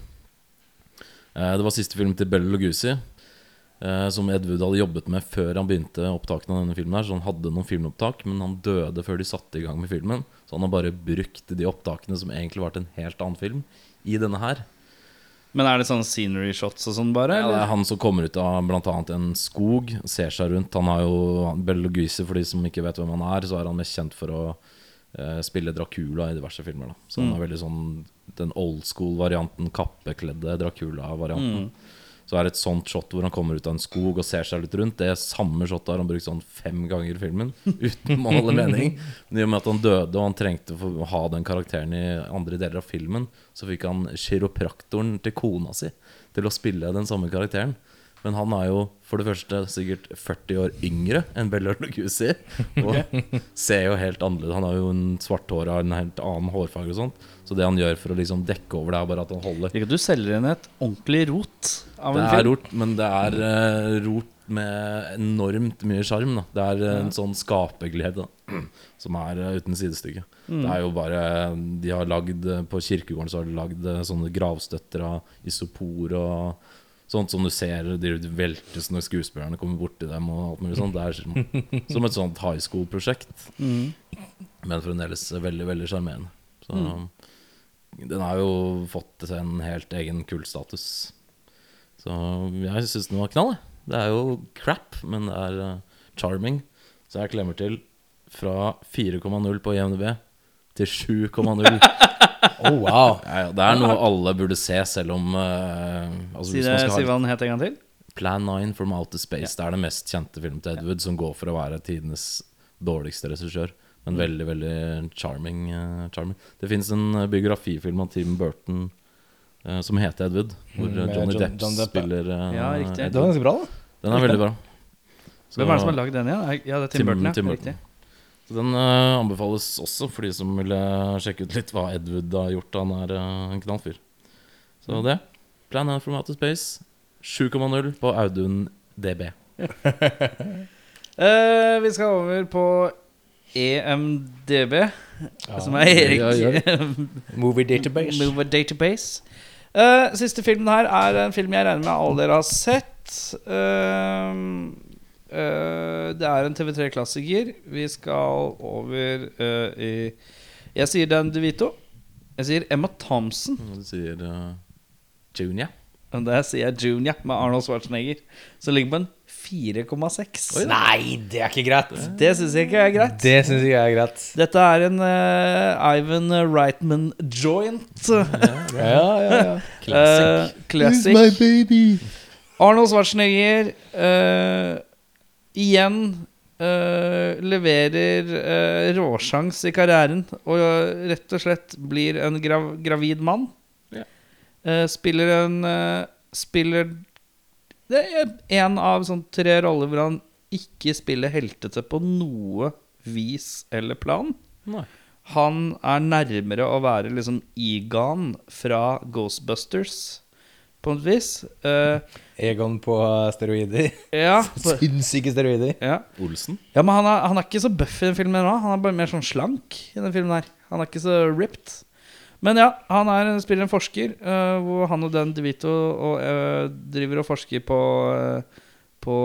Eh, det var siste film til Bell Lugosi, eh, som Edvud hadde jobbet med før han begynte opptakene av denne filmen. her Så han hadde noen filmopptak, men han døde før de satte i gang med filmen. Så han har bare brukt de opptakene som egentlig var til en helt annen film, i denne her. Men er det sånn scenery shots og sånn, bare? Ja, det er han som kommer ut av bl.a. en skog, ser seg rundt. Han har jo Lugosi, for de som ikke vet hvem han er, så er han mest kjent for å eh, spille Dracula i diverse filmer. Da. Så han er veldig sånn den old school-varianten, kappekledde Dracula-varianten. Så er det et sånt shot hvor han kommer ut av en skog og ser seg litt rundt. Det er samme shotet har han brukt sånn fem ganger i filmen, uten å holde mening. Men i og med at han døde og han trengte å ha den karakteren i andre deler av filmen, så fikk han kiropraktoren til kona si til å spille den samme karakteren. Men han er jo for det første sikkert 40 år yngre enn Bella Lugosi. Og ser jo helt annerledes Han har jo en svart hår og en helt annen hårfarge og sånt. Så det han gjør for å liksom dekke over det, er bare at han holder Ikke at du selger inn et ordentlig rot av Det en er rot, men det er uh, rot med enormt mye sjarm. Det er eh, en sånn skaperglede som er uh, uten sidestykke. Det er jo bare De har lagd På kirkegården så har de lagd sånne gravstøtter av isopor og sånt som du ser de veltes når skuespillerne kommer borti dem og alt mulig sånt. Det er som, som et sånt high school-prosjekt, men fremdeles veldig, veldig sjarmerende. Så den har jo fått en helt egen kultstatus. Så jeg syns den var knall. Det er jo crap, men det er uh, charming. Så jeg klemmer til fra 4,0 på IMDb til 7,0. Oh, wow. Ja, ja, det er noe alle burde se, selv om uh, altså, Si, hvis det, man skal si hva den het en gang til. Plan 9 from Outer Space. Det er den mest kjente filmen til Edward, som går for å være tidenes dårligste regissør. Men veldig, veldig charming. eh, charming. Det fins en eh, biografifilm av Tim Burton eh, som heter Edward, hvor Mm, Johnny John- Depp, John Depp, spiller Ja, riktig. Det Edward. var ganske bra, da. Den er veldig bra. Så- Hvem er det som har lagd den igjen? Ja, det er Tim, Tim- Burton. Ja. Tim Burton. Riktig. Så Den uh, anbefales også for de som vil sjekke ut litt hva Edward har gjort. Han er uh, en knallfyr. Så det. Plan 9 from Outer Space. 7,0 på Audun DB. uh, vi skal over på EMDB, som er Erik Ja, ja. Movie Database. Movie Database. Uh, siste filmen her er en film jeg regner med alle dere har sett. Uh, uh, det er en TV3-klassiker. Vi skal over i Jeg sier Dan DeVito. Jeg sier Emma Thompson. Du sier uh, Junior. Og der sier jeg Junior med Arnold Schwarzenegger. Som ligger på en 4,6. Nei, det er ikke greit. Det syns jeg ikke er greit. Det syns jeg er greit. Dette er en uh, Ivan Reitman joint. Ja, ja, ja. ja. classic. baby. Arnold Schwarzenegger uh, igjen eh, leverer uh, råsjans i karrieren og eh, rett og slett blir en grav gravid mann. Ja. Eh, spiller en eh, Spiller Det er en av sånn tre roller hvor han ikke spiller heltete på noe vis eller plan. Nei. Han er nærmere å være liksom Egon fra Ghostbusters, på et vis. Uh, Egon på steroider. ja, Sinnssyke steroider. ja. Olsen. ja, men han er, han er ikke så buff i den filmen nå. Han er bare mer sånn slank i den filmen her. Han er ikke så ripped. Men ja, han er, spiller en forsker, uh, hvor han og Dan DeVito og, uh, driver og forsker på, uh, på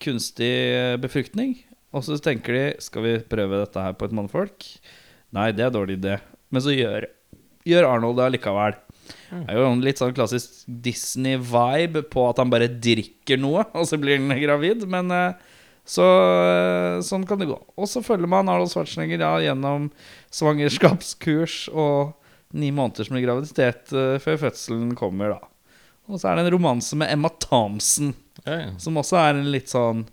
kunstig befruktning. Og så tenker de Skal vi prøve dette her på et mannfolk? Nei, det er dårlig idé. Men så gjør, gjør Arnold det allikevel. Det er jo en litt sånn klassisk Disney-vibe på at han bare drikker noe, og så blir han gravid. Men så sånn kan det gå. Og så følger man Arnold Schwarzenegger ja, gjennom svangerskapskurs og ni måneders med graviditet uh, før fødselen kommer, da. Og så er det en romanse med Emma Thompson, Ja, ja. som også er en litt sånn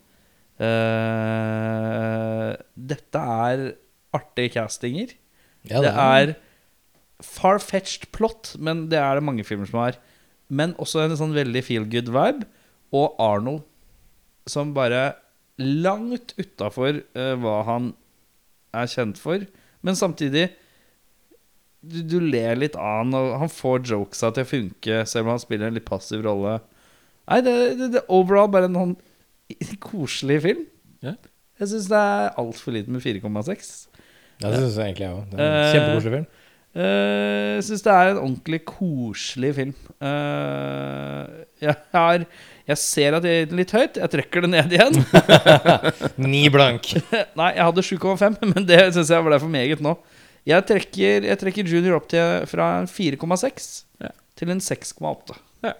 uh, dette er artige castinger. Ja, det er far-fetched plot, men det er det mange filmer som har. Men også en sånn veldig feel good vibe. Og Arnold som bare langt utafor hva han er kjent for. Men samtidig du, du ler litt av han, og han får jokesa til å funke, selv om han spiller en litt passiv rolle. Nei, det, det, det er overall bare en sånn koselig film. Ja. Jeg syns det er altfor lite med 4,6. Ja, det syns jeg egentlig jeg òg. Er Eh, Kjempekoselig film. Jeg Jeg syns det er en ordentlig koselig film. Uh, jeg, har, jeg ser at jeg gir den litt høyt. Jeg trekker det ned igjen. Ni blank. Nei, jeg hadde 7,5, men det syns jeg ble for meget nå. Jeg trekker, jeg trekker Junior opp til fra en 4,6 Ja. til en 6,8. Ja.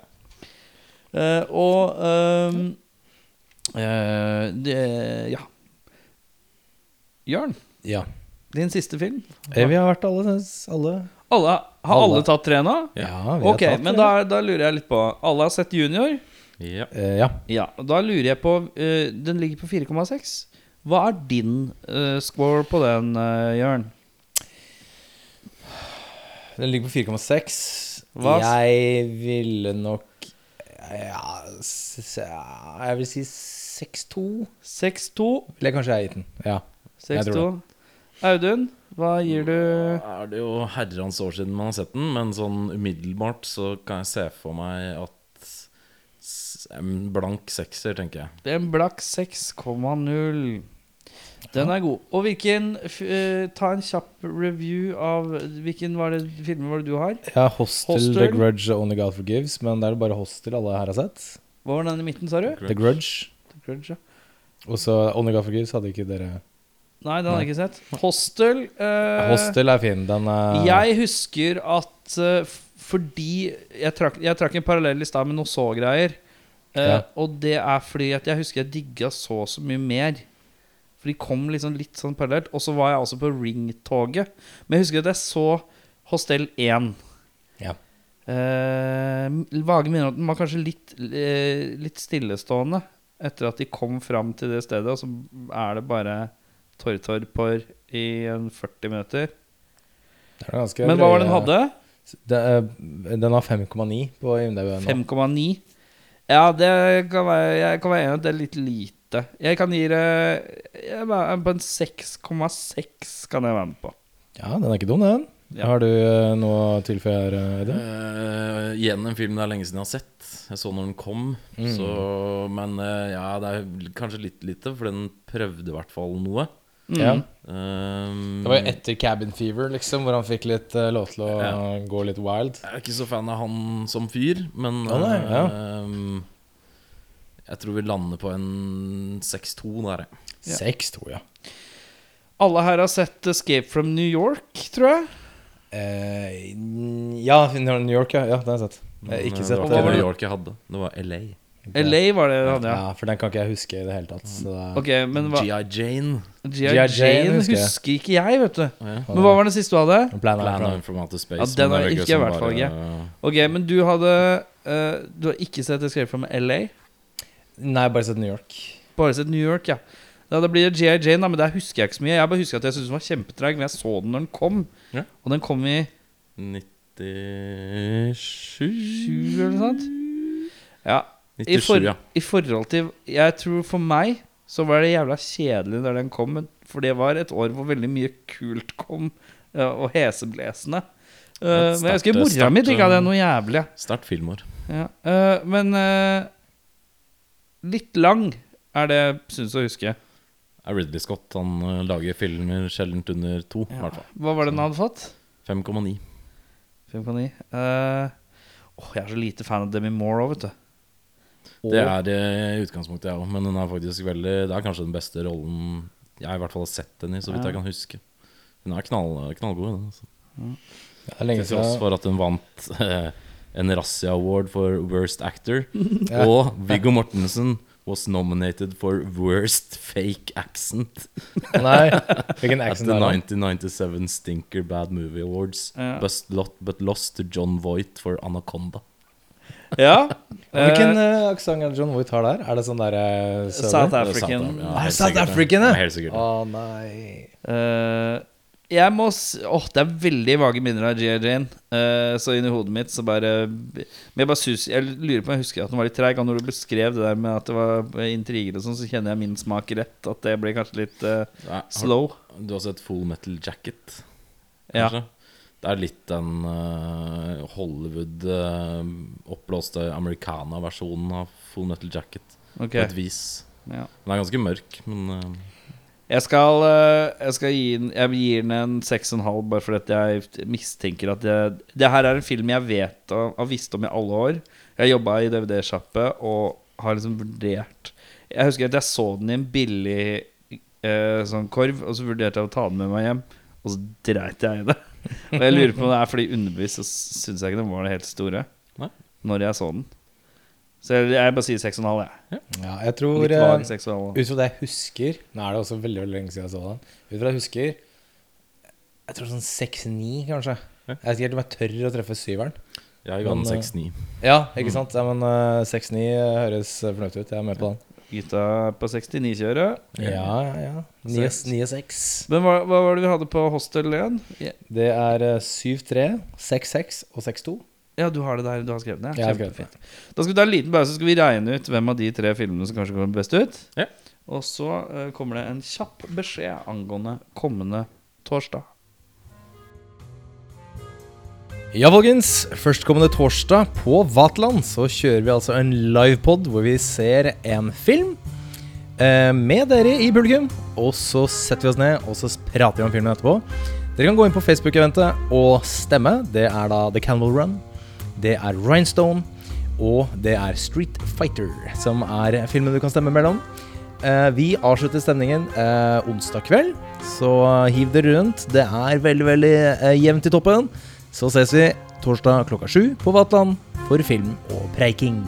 Uh, og um, uh, det, Ja. Jørn, Ja. din siste film. Eh, Vi har vært alle, alle. Alle, har alle, Alle. tatt tre nå? Ja, vi har Ok, tatt men da, da lurer jeg litt på Alle har sett Junior? Ja. Uh, Ja. Ja, og Da lurer jeg på Den ligger på 4,6. Hva er din score på den, uh, Jørn? Den ligger på 4,6. Hva Jeg ville nok ja, Jeg vil si 6,2. 6-2. kanskje jeg kanskje gitt den. Ja. Jeg tror 6-2. Audun, hva gir du Nå er det jo herrens år siden man har sett den, men sånn umiddelbart så kan jeg se for meg at en blank sekser, tenker jeg. En blakk 6,0. Den er god. Og hvilken f eh, Ta en kjapp review av Hvilken var det filmen var det du har? Ja, Hostel, Hostel. The Grudge og Only God Forgives, men det er bare Hostel alle her har sett. Hva var den i midten, sa du? The Grudge. Grudge, ja. Og så Only God Forgives hadde ikke dere Nei, den har jeg ikke sett. Hostel uh, Hostel er fin. Den er Jeg husker at uh, fordi Jeg trakk, jeg trakk en parallell i stad med noe så-greier. Eh, Ja. Og det er fordi at jeg husker jeg digga så så mye mer. For de kom liksom litt sånn parallelt. Og så var jeg også på Ring-toget. Men jeg husker at jeg så Hostel 1. Ja. Eh, vage minner om at den var kanskje litt, eh, litt stillestående etter at de kom fram til det stedet, og så er det bare torr-torr-porr i en 40 minutter. Er Men hva var det den hadde? Det er, den har 5,9 på IMDb nå. 5,9. Ja, det kan være Jeg kan være enig i at det er litt lite. Jeg kan gi det jeg er På en 6,6 kan jeg være med på. Ja, den er ikke dum, den. Ja. Har du eh, noe å tilføye, Eddie? Uh, igjen en film det er lenge siden jeg har sett. Jeg så når den kom. Mm. Så, men uh, ja, det er kanskje litt lite, for den prøvde i hvert fall noe. Mm. Ja. Um, Det var jo etter Cabin Fever, liksom, hvor han fikk litt uh, lov til å Ja. gå litt wild. Jeg er ikke så fan av han som fyr, men ja, nei, ja. ehm, jeg tror vi lander på en 6-2 der. Ja. 6-2, ja. Alle her har sett 'Escape from New York', tror jeg. Eh, ja, New York, ja. ja den har jeg sett. Jeg har ikke eh, sett Det var? New York jeg hadde. Det var LA. LA var det jeg hadde, Ja, ja. for den kan ikke jeg huske i det hele tatt. Så det Ok, men hva G.I. Jane. G.I. Jane Jane husker husker, ikke jeg, vet du. Ja. Men hva var det siste du hadde? Plan of Plan Plan. from Space. Ja, den har ikke virker i hvert fall Ok, men du hadde uh, Du har ikke sett 'Escape from LA'? Nei, bare sett New York. Bare sett New York, ja. Ja, Da blir det G.I. Jane, da, men der husker jeg ikke så mye. Jeg bare husker at jeg syntes den var kjempetreg, men jeg så den når den kom. Ja. Og den kom i 97 7 eller noe sånt. Ja. I, for, ja. I forhold til Jeg tror for meg så var det jævla kjedelig da den kom, men- for det var et år hvor veldig mye kult kom, ja, og heseblesende. Uh, men jeg husker mora mi digga det noe jævlig. Sterkt filmår. Ja. Uh, men eh, litt lang er det jeg syns å huske. Ridley Scott. Han eh, lager filmer sjelden under to, Ja. hvert fall. Hva var det den hadde fått? 5,9. 5,9. uh, åh, jeg er så lite fan av Demi Moore òg, vet du. Det er i utgangspunktet, jeg òg, men den er faktisk veldig Det er kanskje den beste rollen jeg i hvert fall har sett henne i, så vidt Ja. jeg kan huske. Hun er knall, knallgod. den, Altså. Det er lenge Til tross for at hun vant eh, en Razzie Award for Worst Actor. Ja. Og Viggo Mortensen was nominated for Worst Fake Accent Nei, hvilken at accent the er det? 1997 Stinker Bad Movie Awards. Ja. But, lot, but lost to John Voight for Anaconda. Ja. Hvilken uh, aksent er John Voight har der? Er det sånn der uh, South African. sant, ja. Helt South. African, ja? Helt sikkert. Å nei. Eh, jeg må Åh, det er veldig vage minner av G.I. Jane. Uh, så inni hodet mitt så bare Men jeg bare synes, Jeg lurer på om jeg husker at den var litt treig. Og når du beskrev det der med at det var intriger og sånn, så kjenner jeg min smak rett. At det ble kanskje litt uh, Nei, har- slow. Du har sett Full Metal Jacket, Ja. Det er litt den uh, Hollywood uh, oppblåste americana-versjonen av Full Metal Jacket. Okay. På et vis. Ja. Den er ganske mørk, men Jeg skal, eh, jeg skal gi den Jeg gir den en 6,5 bare fordi jeg mistenker at det, Det her er en film jeg vet og har visst om i alle år. Jeg har jobba i DVD-sjappe og har liksom vurdert Jeg husker at jeg så den i en billig eh, sånn korv, og så vurderte jeg å ta den med meg hjem, og så dreit jeg i det. Og jeg lurer på om det er fordi underbevisst så syns jeg ikke den var det helt store Nei. når jeg så den. Så jeg, jeg bare sier 6,5, jeg. Ja, jeg tror Litt eh, vag 6,5. Ut fra det jeg husker Nå er det også veldig veldig lenge siden jeg så den. Ut fra det jeg husker Jeg tror sånn 6-9, kanskje. Ja. Jeg vet ikke helt om jeg tør å treffe syveren. jeg ga den Men, uh, 6-9. Ja, ikke sant? Ja, men eh, 6-9 høres eh, fornøyd ut. Jeg er med på den. Gutta på 69-kjøret. Ja, ja, ja. 9 og 6. Men hva, hva var det vi hadde på hostel igjen? Yeah. Det er eh, 7-3, 6-6 og 6-2. Ja, du har det der. Du har skrevet det? Jeg har skrevet det. Kjempefint. Da skal vi ta en liten pause, så skal vi regne ut hvem av de tre filmene som kanskje kommer best ut. Ja. Og så eh, kommer det en kjapp beskjed angående kommende torsdag. Ja, folkens. Førstkommende torsdag på Vatland så kjører vi altså en livepod hvor vi ser en film eh, med dere i publikum. Og så setter vi oss ned og så prater vi om filmen etterpå. Dere kan gå inn på Facebook-eventet og stemme. Det er da The Candle Run. Det er Rhinestone. Og det er Street Fighter, som er filmen du kan stemme mellom. Eh, vi avslutter stemningen eh, onsdag kveld, så hiv dere rundt. Det er veldig, veldig eh, jevnt i toppen. Så ses vi torsdag klokka sju på Vatland for film og preiking.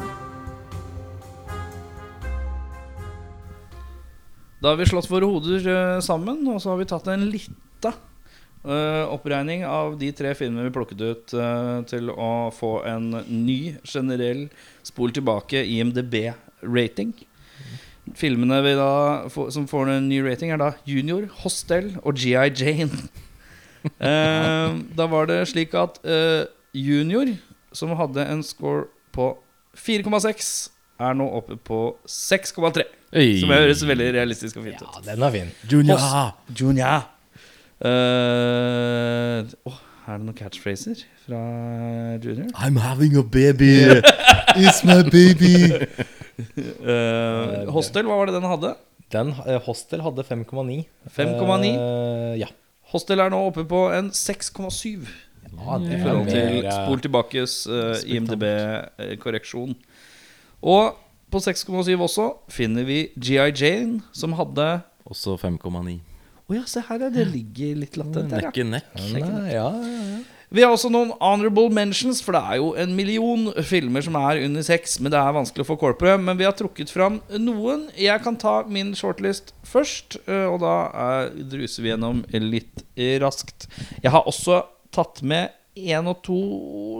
Da har vi slått våre hoder sammen, og så har vi tatt en lita eh, oppregning av de tre filmene vi plukket ut uh, til å få en ny generell spol tilbake IMDb-rating. Filmene vi da får, som får en ny rating, er da Junior, Hostel og GI Jane. uh, da var det slik at eh, Junior, som hadde en score på 4,6, er nå oppe på 6,3. Som høres veldig realistisk og fint ut. Ja, den er fin. Junior! Junior. Eh, oh, er det noen catchphraser fra Junior? I'm having a baby! It's my baby! uh, Hostel, hva var det den hadde? Den eh, Hostel hadde 5,9. 5,9. Uh, ja. Hostel er nå oppe på en 6,7 ja i forhold til Spol tilbakes uh, IMDb-korreksjon. Og på 6,7 også finner vi GI Jane, som hadde Også 5,9. Ja, se her, det ligger litt latent der, ja. Neck i neck. Ja, ja, ja. Vi har også noen honorable mentions, for det er jo en million filmer som er under sex. Men det er vanskelig å få kål på det. Men vi har trukket fram noen. Jeg kan ta min shortlist først, øh, og da er, druser vi gjennom litt eh, raskt. Jeg har også tatt med én og to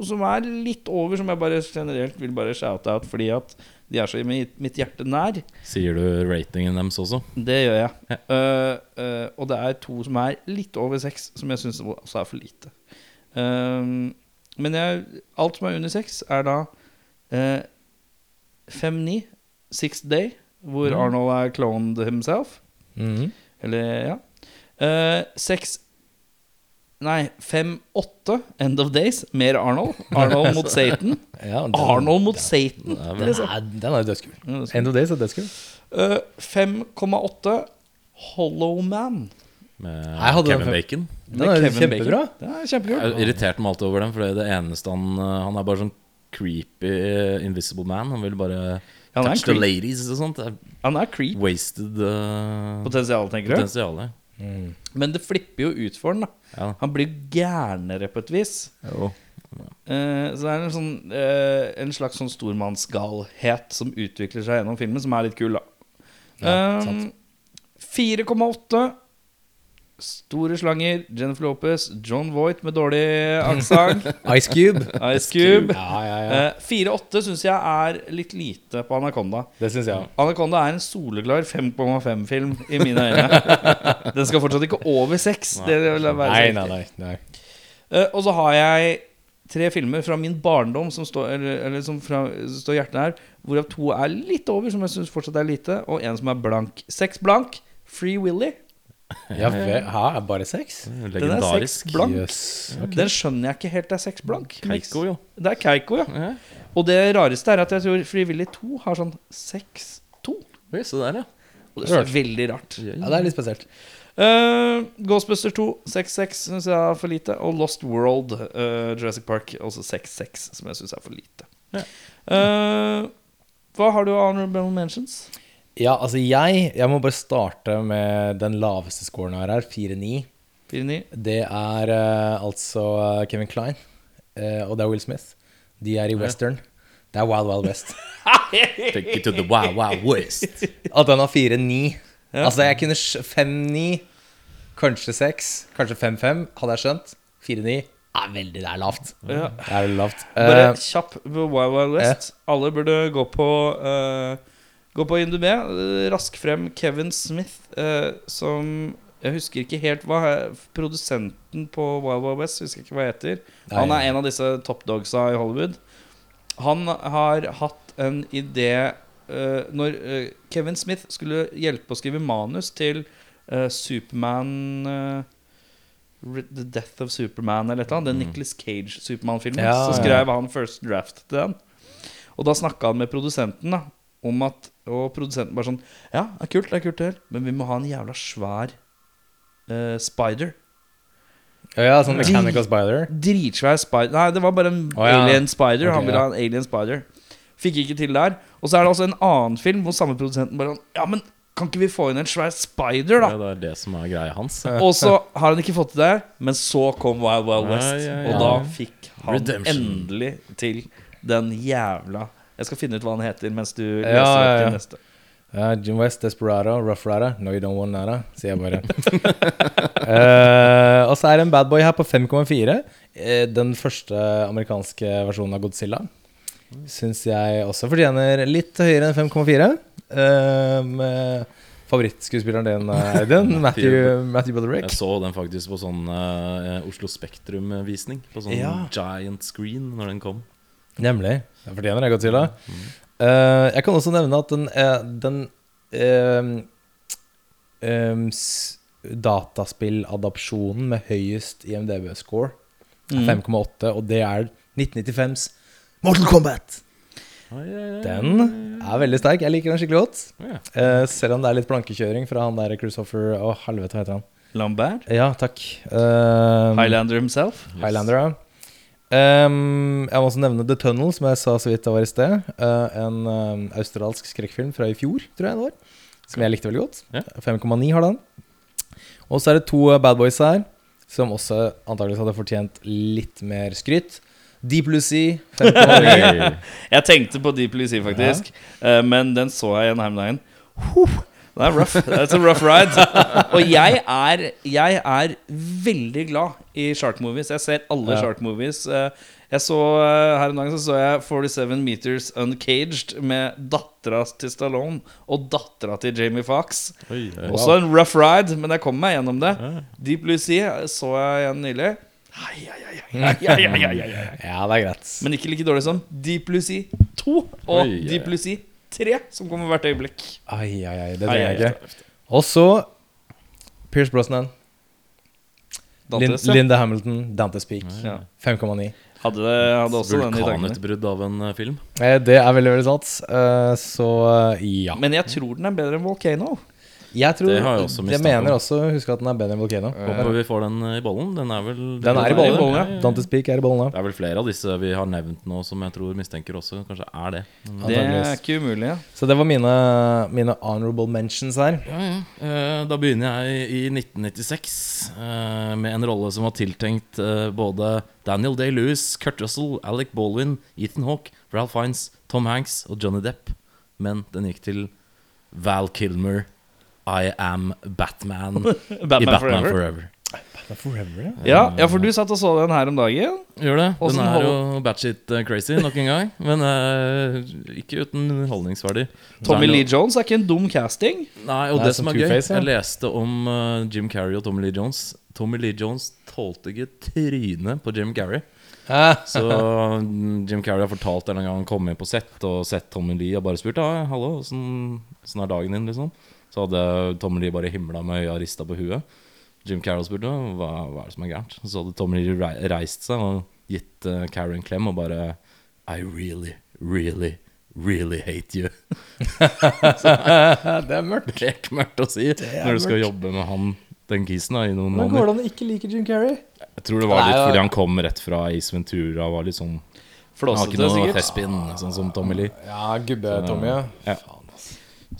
som er litt over, som jeg bare generelt vil bare shoute out fordi at de er så i mitt, hjerte nær. Sier du ratingen deres også? Det gjør jeg. Ja. Uh, uh, og det er to som er litt over seks, som jeg syns også er for lite. Uh, men jeg, alt som er under seks, er da uh, 5-9, Sixth Day, hvor Mm. Arnold er cloned himself. Mm. Eller, ja. Uh, seks Nei, 5-8, End of Days. Mer Arnold. Arnold mot Satan. ja den- Arnold mot Satan. Ja, men, nei, Den er, jo dødskul. Ja, End of Days er dødskul. Uh, 5,8 Hollow Man. Med Jeg den Kevin. Bacon. Den er Kevin kjempebra. Bacon. Det er kjempekult. Jeg irriterte meg alltid over den, for det eneste han uh, Han er bare sånn creepy uh, invisible man. Han vil bare er touch the ladies og sånt. Han er creep. wasted uh, Potensial, tenker du? potensial. Mm. Men det flipper jo ut for han. da Ja. Han blir gærnere på et vis. Jo. Uh, så det er en, sånn, uh, en slags sånn stormannsgalhet som utvikler seg gjennom filmen, som er litt kul, da. Ja, um, 4,8 Store slanger, Jennifer Lopez, John Voight med dårlig aksent, Ice Cube. Ice Cube. Ja, ja, ja. Eh, 4-8 syns jeg er litt lite på Anaconda. Det synes jeg. Anaconda er en soleklar 5,5-film i mine øyne. Den skal fortsatt ikke over 6. Det vil være Nei, nei, nei. nei. Eh, og så har jeg tre filmer fra min barndom som står, eller, eller som fra, står hjertet her, hvorav to er litt over, som jeg syns fortsatt er lite, og en som er blank. Seks blank. Free Willy. Ja, hæ, er bare seks? Den er Legendarisk. blank. Yes. Okay. Den skjønner jeg ikke helt er seks blank. Keiko, jo. Det er Keiko, ja. Ja. Og det rareste er at jeg tror Frivillig 2 har sånn 6-2. Oi, se der, ja. Og det er veldig rart. Ja, det er litt spesielt. Uh, Ghostbusters 2 6-6 syns jeg er for lite. Og Lost World, eh, Jurassic Park, også 6-6, som jeg syns er for lite. Ja. Eh, hva har du av honorable mentions? Ja, altså jeg Jeg må bare starte med den laveste scoren her, 4-9. 4-9. Det er uh, altså eh, Kevin Klein, uh, og det er Will Smith. De er i western. Det er Wild Wild West. Take it to the Wild Wild west. At den har 4-9 Ja. Altså, jeg kunne sj- 5-9, kanskje 6, kanskje 5-5, hadde jeg skjønt. 4-9 er veldig Det er lavt. Ja. Det er veldig lavt. Bare kjapp på Wild Wild West. Alle burde gå på uh, Gå på IMDb. Rask frem Kevin Smith, eh, som Jeg husker ikke helt hva Produsenten på Wild Wild West, husker ikke hva heter. Nei. Han er en av disse topdogsa i Hollywood. Han har hatt en idé eh, Når eh, Kevin Smith skulle hjelpe å skrive manus til eh, Superman eh, The Death of Superman eller et eller annet, den Nicolas Cage-Supermann-filmen, Ja, så skrev han first draft til den. Og da snakka han med produsenten da om at Og produsenten bare sånn Ja, det er kult, det er kult, det her, men vi må ha en jævla svær eh, spider. ja, ja, sånn Mechanical Spider. Dritsvær spider Nei, det var bare en Å, ja. alien spider. Ok, han ville ja. ha en alien spider. Fikk ikke til der. Og så er det også en annen film hvor samme produsenten bare sånn Ja, men kan ikke vi få inn en svær spider, Ja, da? det er det som er greia hans. Og så har han ikke fått det der, men så kom Wild Wild Ja, West. ja, ja. Og da fikk han Redemption. endelig til den jævla Jeg skal finne ut hva han heter mens du leser Ja, ja, ja. neste. Uh, Jim West, Desperado, Rough Rider. No, you don't want nada, sier jeg bare. uh, og så er det en bad boy her på 5,4. Eh, den første amerikanske versjonen av Godzilla. Syns jeg også fortjener litt høyere enn 5,4. Uh, med favorittskuespilleren din, eh, Audun, Matthew, Matthew Broderick. Jeg så den faktisk på sånn uh, Oslo Spektrum-visning. På sånn Ja. giant screen når den kom. Nemlig. Jeg fortjener det, Mm. Uh, jeg kan også nevne at den, eh, den eh, eh, s- dataspilladopsjonen med høyest IMDb-score er 5,8, og det er 1995s Mortal Kombat. Den er veldig sterk. Jeg liker den skikkelig godt. Ja. Eh, selv om det er litt plankekjøring fra han der Christopher Å, helvete, hva heter han? Lambert. Ja, takk. Eh, Highlander himself. Highlander, ja. Ehm, jeg må også nevne The Tunnel, som jeg sa så vidt det var i sted. Uh, en um, australsk skrekkfilm fra i fjor, tror jeg det var. Som jeg likte veldig godt. Ja. 5,9 har den. Og så er det to eh, bad boys her, som også antakeligvis hadde fortjent litt mer skryt. Deep Lucy, Jeg tenkte på Deep Lucy, faktisk. faktisk. Uh, men den så jeg igjen her om dagen. Huh, det er rough. That's a rough ride. og jeg er, jeg er, veldig glad i shark movies. Jeg ser alle ja. shark movies. Eh, jeg så, eh, her en dag så, så jeg 47 Meters Uncaged med dattera til Stallone og dattera til Jamie Fox. Oi, Også en rough ride, men jeg kom meg gjennom det. Ja. Deep Lucy så jeg igjen nylig. Ja, det er greit. Men ikke like dårlig som Deep Lucy 2 og Oi, Deep Lucy 2 3, som kommer hvert øyeblikk. Ai, ai, ai, det trenger jeg ikke. Og så Pierce Brosnan. Lin Dantes. Linda Hamilton, Dantes Peak. Ja. 5,9. Hadde, hadde også den i. Vulkanutbrudd av en eh, film. Eh, Det er veldig, veldig sant. Eh, Så ja. Men jeg tror den er bedre enn Volcano. Jeg tror Det har jeg også Jeg mener også Husk at den er bedre enn Volcano. Håper vi får den i bollen. Den er vel Den er i bollen. bollen, ja. ja. Dantes Peak er i bollen, Det er vel flere av disse vi har nevnt nå som jeg tror mistenker også kanskje er det. Det er ikke umulig. Ja. Så det var mine, mine honorable mentions her. Ja, ja. Eh, Da begynner jeg i 1996 eh, med en rolle som var tiltenkt eh, både Daniel Day-Lewis, Kurt Russell, Alec Baldwin, Ethan Hawke, Ralph Fiennes, Tom Hanks og Johnny Depp. Men den gikk til Val Kilmer I am Batman i Batman Forever. Forever. Batman Forever, ja. Ja, ja, for du satt og så den her om dagen. Gjør det. Den er jo batshit eh, crazy nok en gang. Men uh, ikke uten underholdningsverdi. Tommy Lee Jones er ikke en dum casting. Nei, og Nei, det som som er gøy ja. Jeg leste om uh, Jim Carrey og Tommy Lee Jones. Tommy Lee Jones tålte ikke trynet på Jim Carrey. Ah, Så mm, Jim Carrey har fortalt en gang han kom inn på sett og sett Tommy Lee og bare spurt ah, Hallo, åssen er dagen din, liksom. Så hadde Tommy Lee bare himla med øya rista på huet. Jim Carrey spurte hva, hva er det som er gærent. Så hadde Tommy Lee reist seg og gitt uh, Carrey en klem og bare I really, really, really hate you. det er mørkt. Bekmørkt å si når du skal jobbe med han den kisen da, i noen Hvordan går måneder. det an å ikke like Jim Carrey? Jeg tror det var Nei, litt ja. fordi han kom rett fra Ace Ventura og var litt sånn har Flåsete, ikke noe sikkert. thespin, sånn som Tommy Lee. Ja, gubbe-Tommy, ja. Ja. Faen, ass.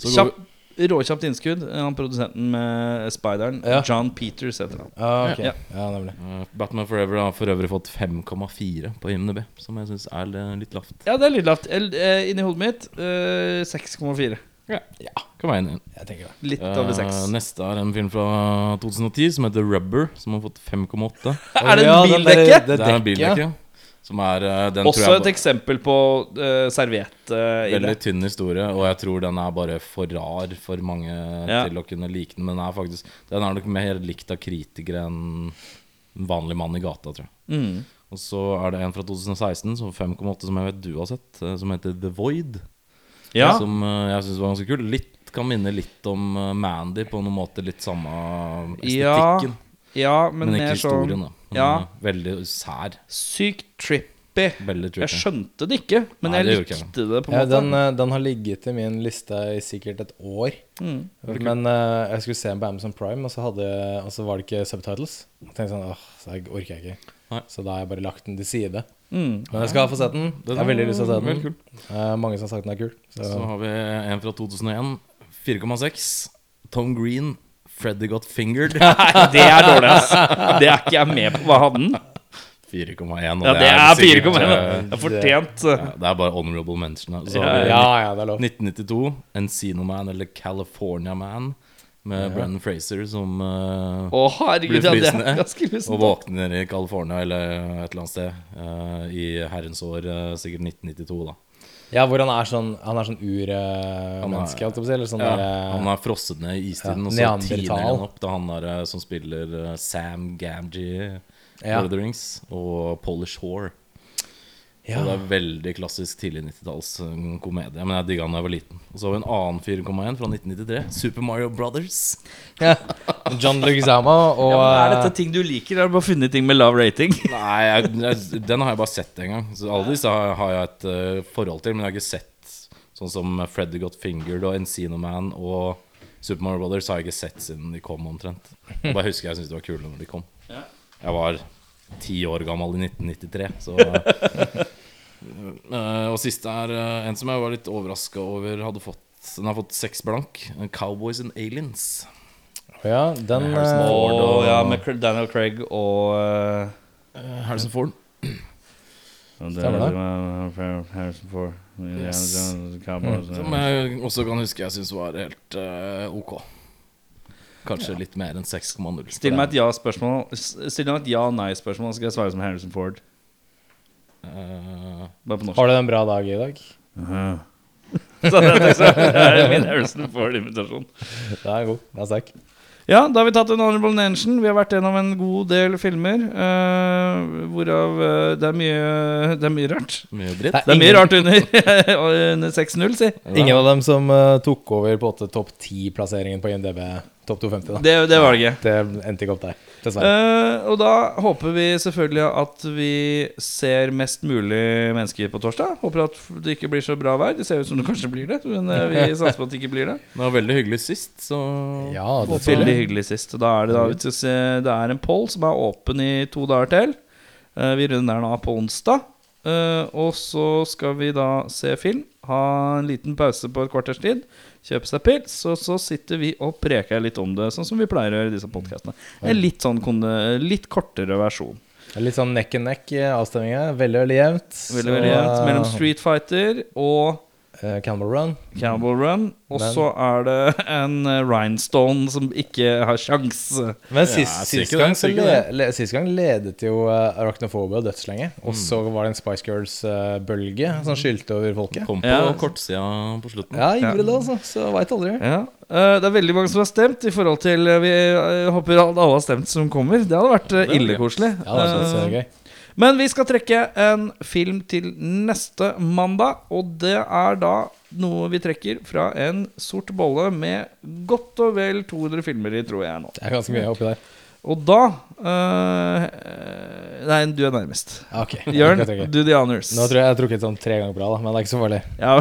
Så Kjapp, råkjapt innskudd. Han produsenten med Spideren. Ja. John Peters heter han. Ah, ok. Ja. Ja, nemlig. Uh, Batman Forever har for øvrig fått 5,4 på IMDb, som jeg syns er eh, litt lavt. Ja, det er litt lavt. Eh, Inni hodet mitt uh, 6,4. Ja, Kan være enig. Jeg tenker det. Litt over Uh, 6. neste er en film fra 2010 som heter Rubber, som har fått 5,8. Er det en bildekke? der- Det er en bildekke. Som er Den Også tror et eksempel på uh, serviett Uh, Veldig tynn historie, og jeg tror den er bare for rar for mange Ja. til å kunne like den. Men den er faktisk Den er nok mer likt av kritikere enn vanlig mann i gata, tror jeg. Mm. Og så er det en fra 2016, så 5,8 som jeg vet du har sett, eh, som heter The Void. Ja. Som eh, jeg syns var ganske kul. Litt kan minne litt om eh, Mandy på noen måte. Litt samme estetikken, ja, men, men, ikke sånn historien. da Men, ja. Veldig sær. sykt trippy. Veldig Jeg skjønte det ikke, men Nei, jeg det likte det på en Ja, måte. den, eh, den har ligget i min liste i sikkert et år. Mm. Men uh, jeg skulle se den på Amazon Prime, og så, hadde, og så var det ikke subtitles. Jeg tenkte sånn, åh, så jeg orker jeg ikke. Nei. Så da har jeg bare lagt den til side. Mm. Men jeg skal få sett den. Jeg har veldig lyst til å se den. Kul. Eh, mange som har sagt den er kul. Så, Så har vi en fra 2001. 4,6. Tom Green. Freddy Got Fingered. Nei, det er dårlig, ass. Det er ikke jeg med på. Hva hadde den? 4,1. Ja, det er sikkert, 4,1. eh, Det er fortjent. ja, Det er bare honorable mention. Så Ja, har vi ja, ja, det er lov. 1992. Encino Man, eller California Man, med Brennan Fraser som uh, Å, herregud, Blir ja, det er ganske Og våkner i California eller et eller annet sted uh, i herrens år, uh, sikkert 1992, da. Ja, hvor han er sånn Han er sånn urmenneske, holdt jeg på å si. Eller sånn Ja, der, han er frosset ned i istiden, Ja, og så tiner han opp. Er han der eh, som spiller eh, Sam Gamgee, Ja. Rings, og Polish Whore. Ja. Så det er veldig klassisk tidlig 90-talls eh, komedie. Men jeg digga den da jeg var liten. Og så har vi en annen 4,1 fra 1993. Super Mario Brothers. ja. John Leguizamo og Ja, er eh, dette ting du liker? Har du bare funnet ting med lav rating? Nei, jeg, jeg, den har jeg bare sett en gang. Så alle disse har, har jeg et uh, forhold til, men jeg har ikke sett sånn som Freddy Got Fingered og Encino Man og Super Mario Brothers har jeg ikke sett siden de kom, omtrent. Jeg bare husker jeg syntes de var kule når de kom. Ja. Jeg var ti år gammel i 1993, så uh, Og siste er uh, en som jeg var litt overraska over hadde fått Den har fått seks blank. Cowboys and Aliens. Ja, den Harrison eh, Ford. Og, og- ja, med Daniel Craig og uh, Harrison Ford. Stemmer Harrison Ford. Yes. Som jeg også kan huske jeg syns var helt uh, ok. Kanskje litt mer enn 6,0. Still meg et ja-spørsmål Still meg et ja-nei-spørsmål, så skal jeg svare som Harrison Ford. Uh, Bare på norsk. Har du en bra dag i dag? Uh det, er liksom, det er min Harrison Ford-invitasjon. Det er god. Det er sterk. Ja, da har vi tatt en honorable mention. Vi har vært gjennom en god del filmer. Uh, hvorav uh, det, er mye, det er mye rart. mye dritt. Det er mye rart under, under 6-0, si. Ingen av dem som uh, tok over på topp 10-plasseringen på IMDb topp 250. da Det, det var det ikke. Det endte ikke opp der, dessverre. Eh, og da håper vi selvfølgelig at vi ser mest mulig mennesker på torsdag. Håper at det ikke blir så bra vær. Det ser ut som det kanskje blir det, men eh, vi satser på at det ikke blir det. Det var veldig hyggelig sist, så ja, det Veldig hyggelig sist. Da er det, da, vi se, det er en poll som er åpen i to dager til. Eh, vi runder den av på onsdag. Eh, og så skal vi da se film. Ha en liten pause på et kvarters tid. Kjøpe seg pils. Og så sitter vi og preker litt om det, sånn som vi pleier å gjøre i disse podkastene. En litt sånn litt kortere versjon. Er Litt sånn neck and neck i avstemninga. Veldig, veldig jevnt. Veldig, veldig jevnt mellom eh, Street Fighter og Uh, Cannibal Run. Cannibal Run. Og så er det en eh, Rhinestone som ikke har sjans. Men Ja, sist, jeg sist, det, gang, så le, le, sist gang ledet jo uh, Arachnophobia dødslenge. Og så var det en Spice Girls-bølge som skylte over folket. Kom på Ja. kortsida på slutten. Ja, gjorde det, altså. Så veit aldri. Ja. eh, det er veldig mange som har stemt i forhold til eh, Vi eh, håper alle har stemt som kommer. Det hadde vært uh, Det ille koselig. Ja, det så Eh, gøy. Men vi skal trekke en film til neste mandag, og det er da noe vi trekker fra en sort bolle med godt og vel 200 filmer i, tror jeg nå. Det er ganske mye oppi der. Og da eh, Nei, du er nærmest. Okay. ok. Jørn, do the honors. Nå tror jeg jeg har trukket sånn tre ganger på rad, da, men det er ikke så farlig. Ja,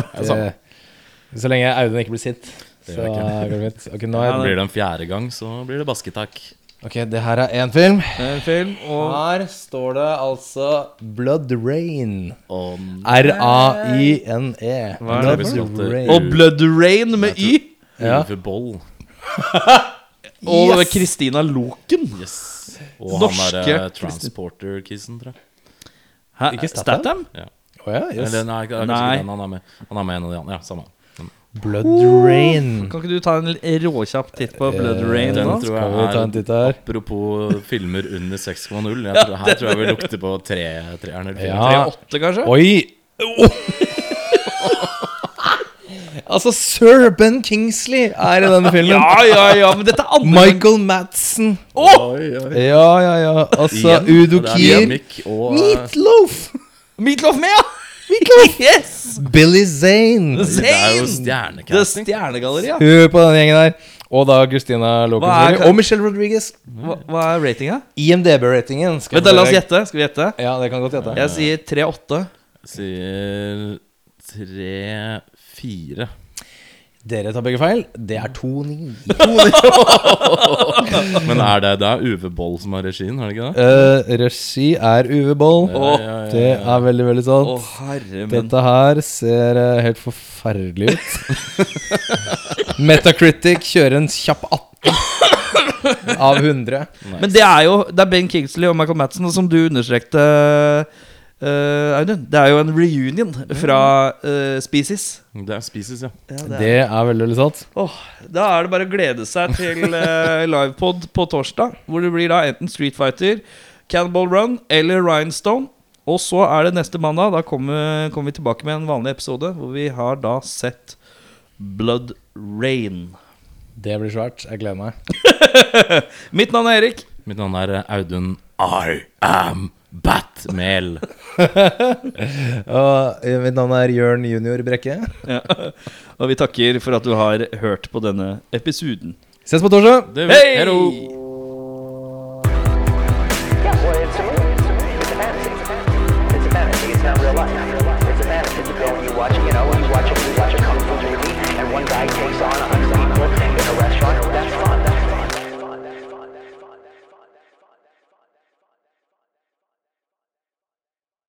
Det, så lenge Audun ikke blir sint, så går det fint. Ok, nå er Ja, det... Blir det en fjerde gang, så blir det basketak. Ok, det her er én film. en film, og Her står det altså Blood Rain. R-A-I-N-E. Hva er det? Blood Blood Rain. Og Blood Rain med Y. Ja. Uwe Boll. Og Yes! Kristina Loken. Yes. Og Norske han derre Kristin- Transporter-kissen, tror jeg. Hæ? Ikke Statham? Ja. Å ja, yes. Eller nei, kanskje Nei. ikke den. Han er med Han er med en av de andre. Ja, samme. Blood Rain. Kan ikke du ta en råkjapp titt på Blood Eh, Rain Den da? tror Skal vi ta en jeg titt er her? Apropos filmer under 6,0. Jeg tror- Her tror jeg vi lukter på tre, treeren eller Ja. fireren. 3-8, kanskje? Oi! altså, sir Ben Kingsley er i denne filmen. Ja, ja, ja, men dette er andre Michael Madsen. Oi, oi. Ja, ja, ja. Altså, Udo er Kier. Meatloaf. Meatloaf med, ja! Meatloaf. Yes! Billy Zane. Zane! Det er jo Zane! Det stjernecasting. stjernegalleriet. Hør på den gjengen der. Og da Christina selvfølgelig. Og Michelle Rodriguez. Hva, hva er ratinga? IMDb-ratingen. skal Vent, da, La oss gjette. Skal vi gjette? Ja, det kan godt gjette. Jeg sier 3-8. Sier tre-fire. Dere tar begge feil. Det er 2-9. Men er det det er Uwe Boll som har regien, er det ikke det? Uh, regi er Uwe Boll. Ja, ja, ja, ja. Det er veldig, veldig sant. Å, herre min. Dette her ser eh, helt forferdelig ut. Metacritic kjører en kjapp 18 av 100. Men det er jo Det er Ben Kingsley og Michael Madsen, og som du understrekte, eh, Audun. Det er jo en reunion fra uh, Species. Det er Species, ja. Det er veldig, veldig sant. Oh, da er det bare å glede seg til uh, livepod på torsdag. Hvor det blir da enten Street Fighter, Cannibal Run eller Rhinestone. Og så er det neste mandag. Da kommer, kommer vi tilbake med en vanlig episode hvor vi har da sett Blood Rain. Det blir svært. Jeg gleder meg. Mitt navn er Erik. Mitt navn er Audun I am Batmel. Og eh, mitt navn er Jørn Junior Brekke. Og vi takker for at du har hørt på denne episoden. Ses på torsdag! Hei!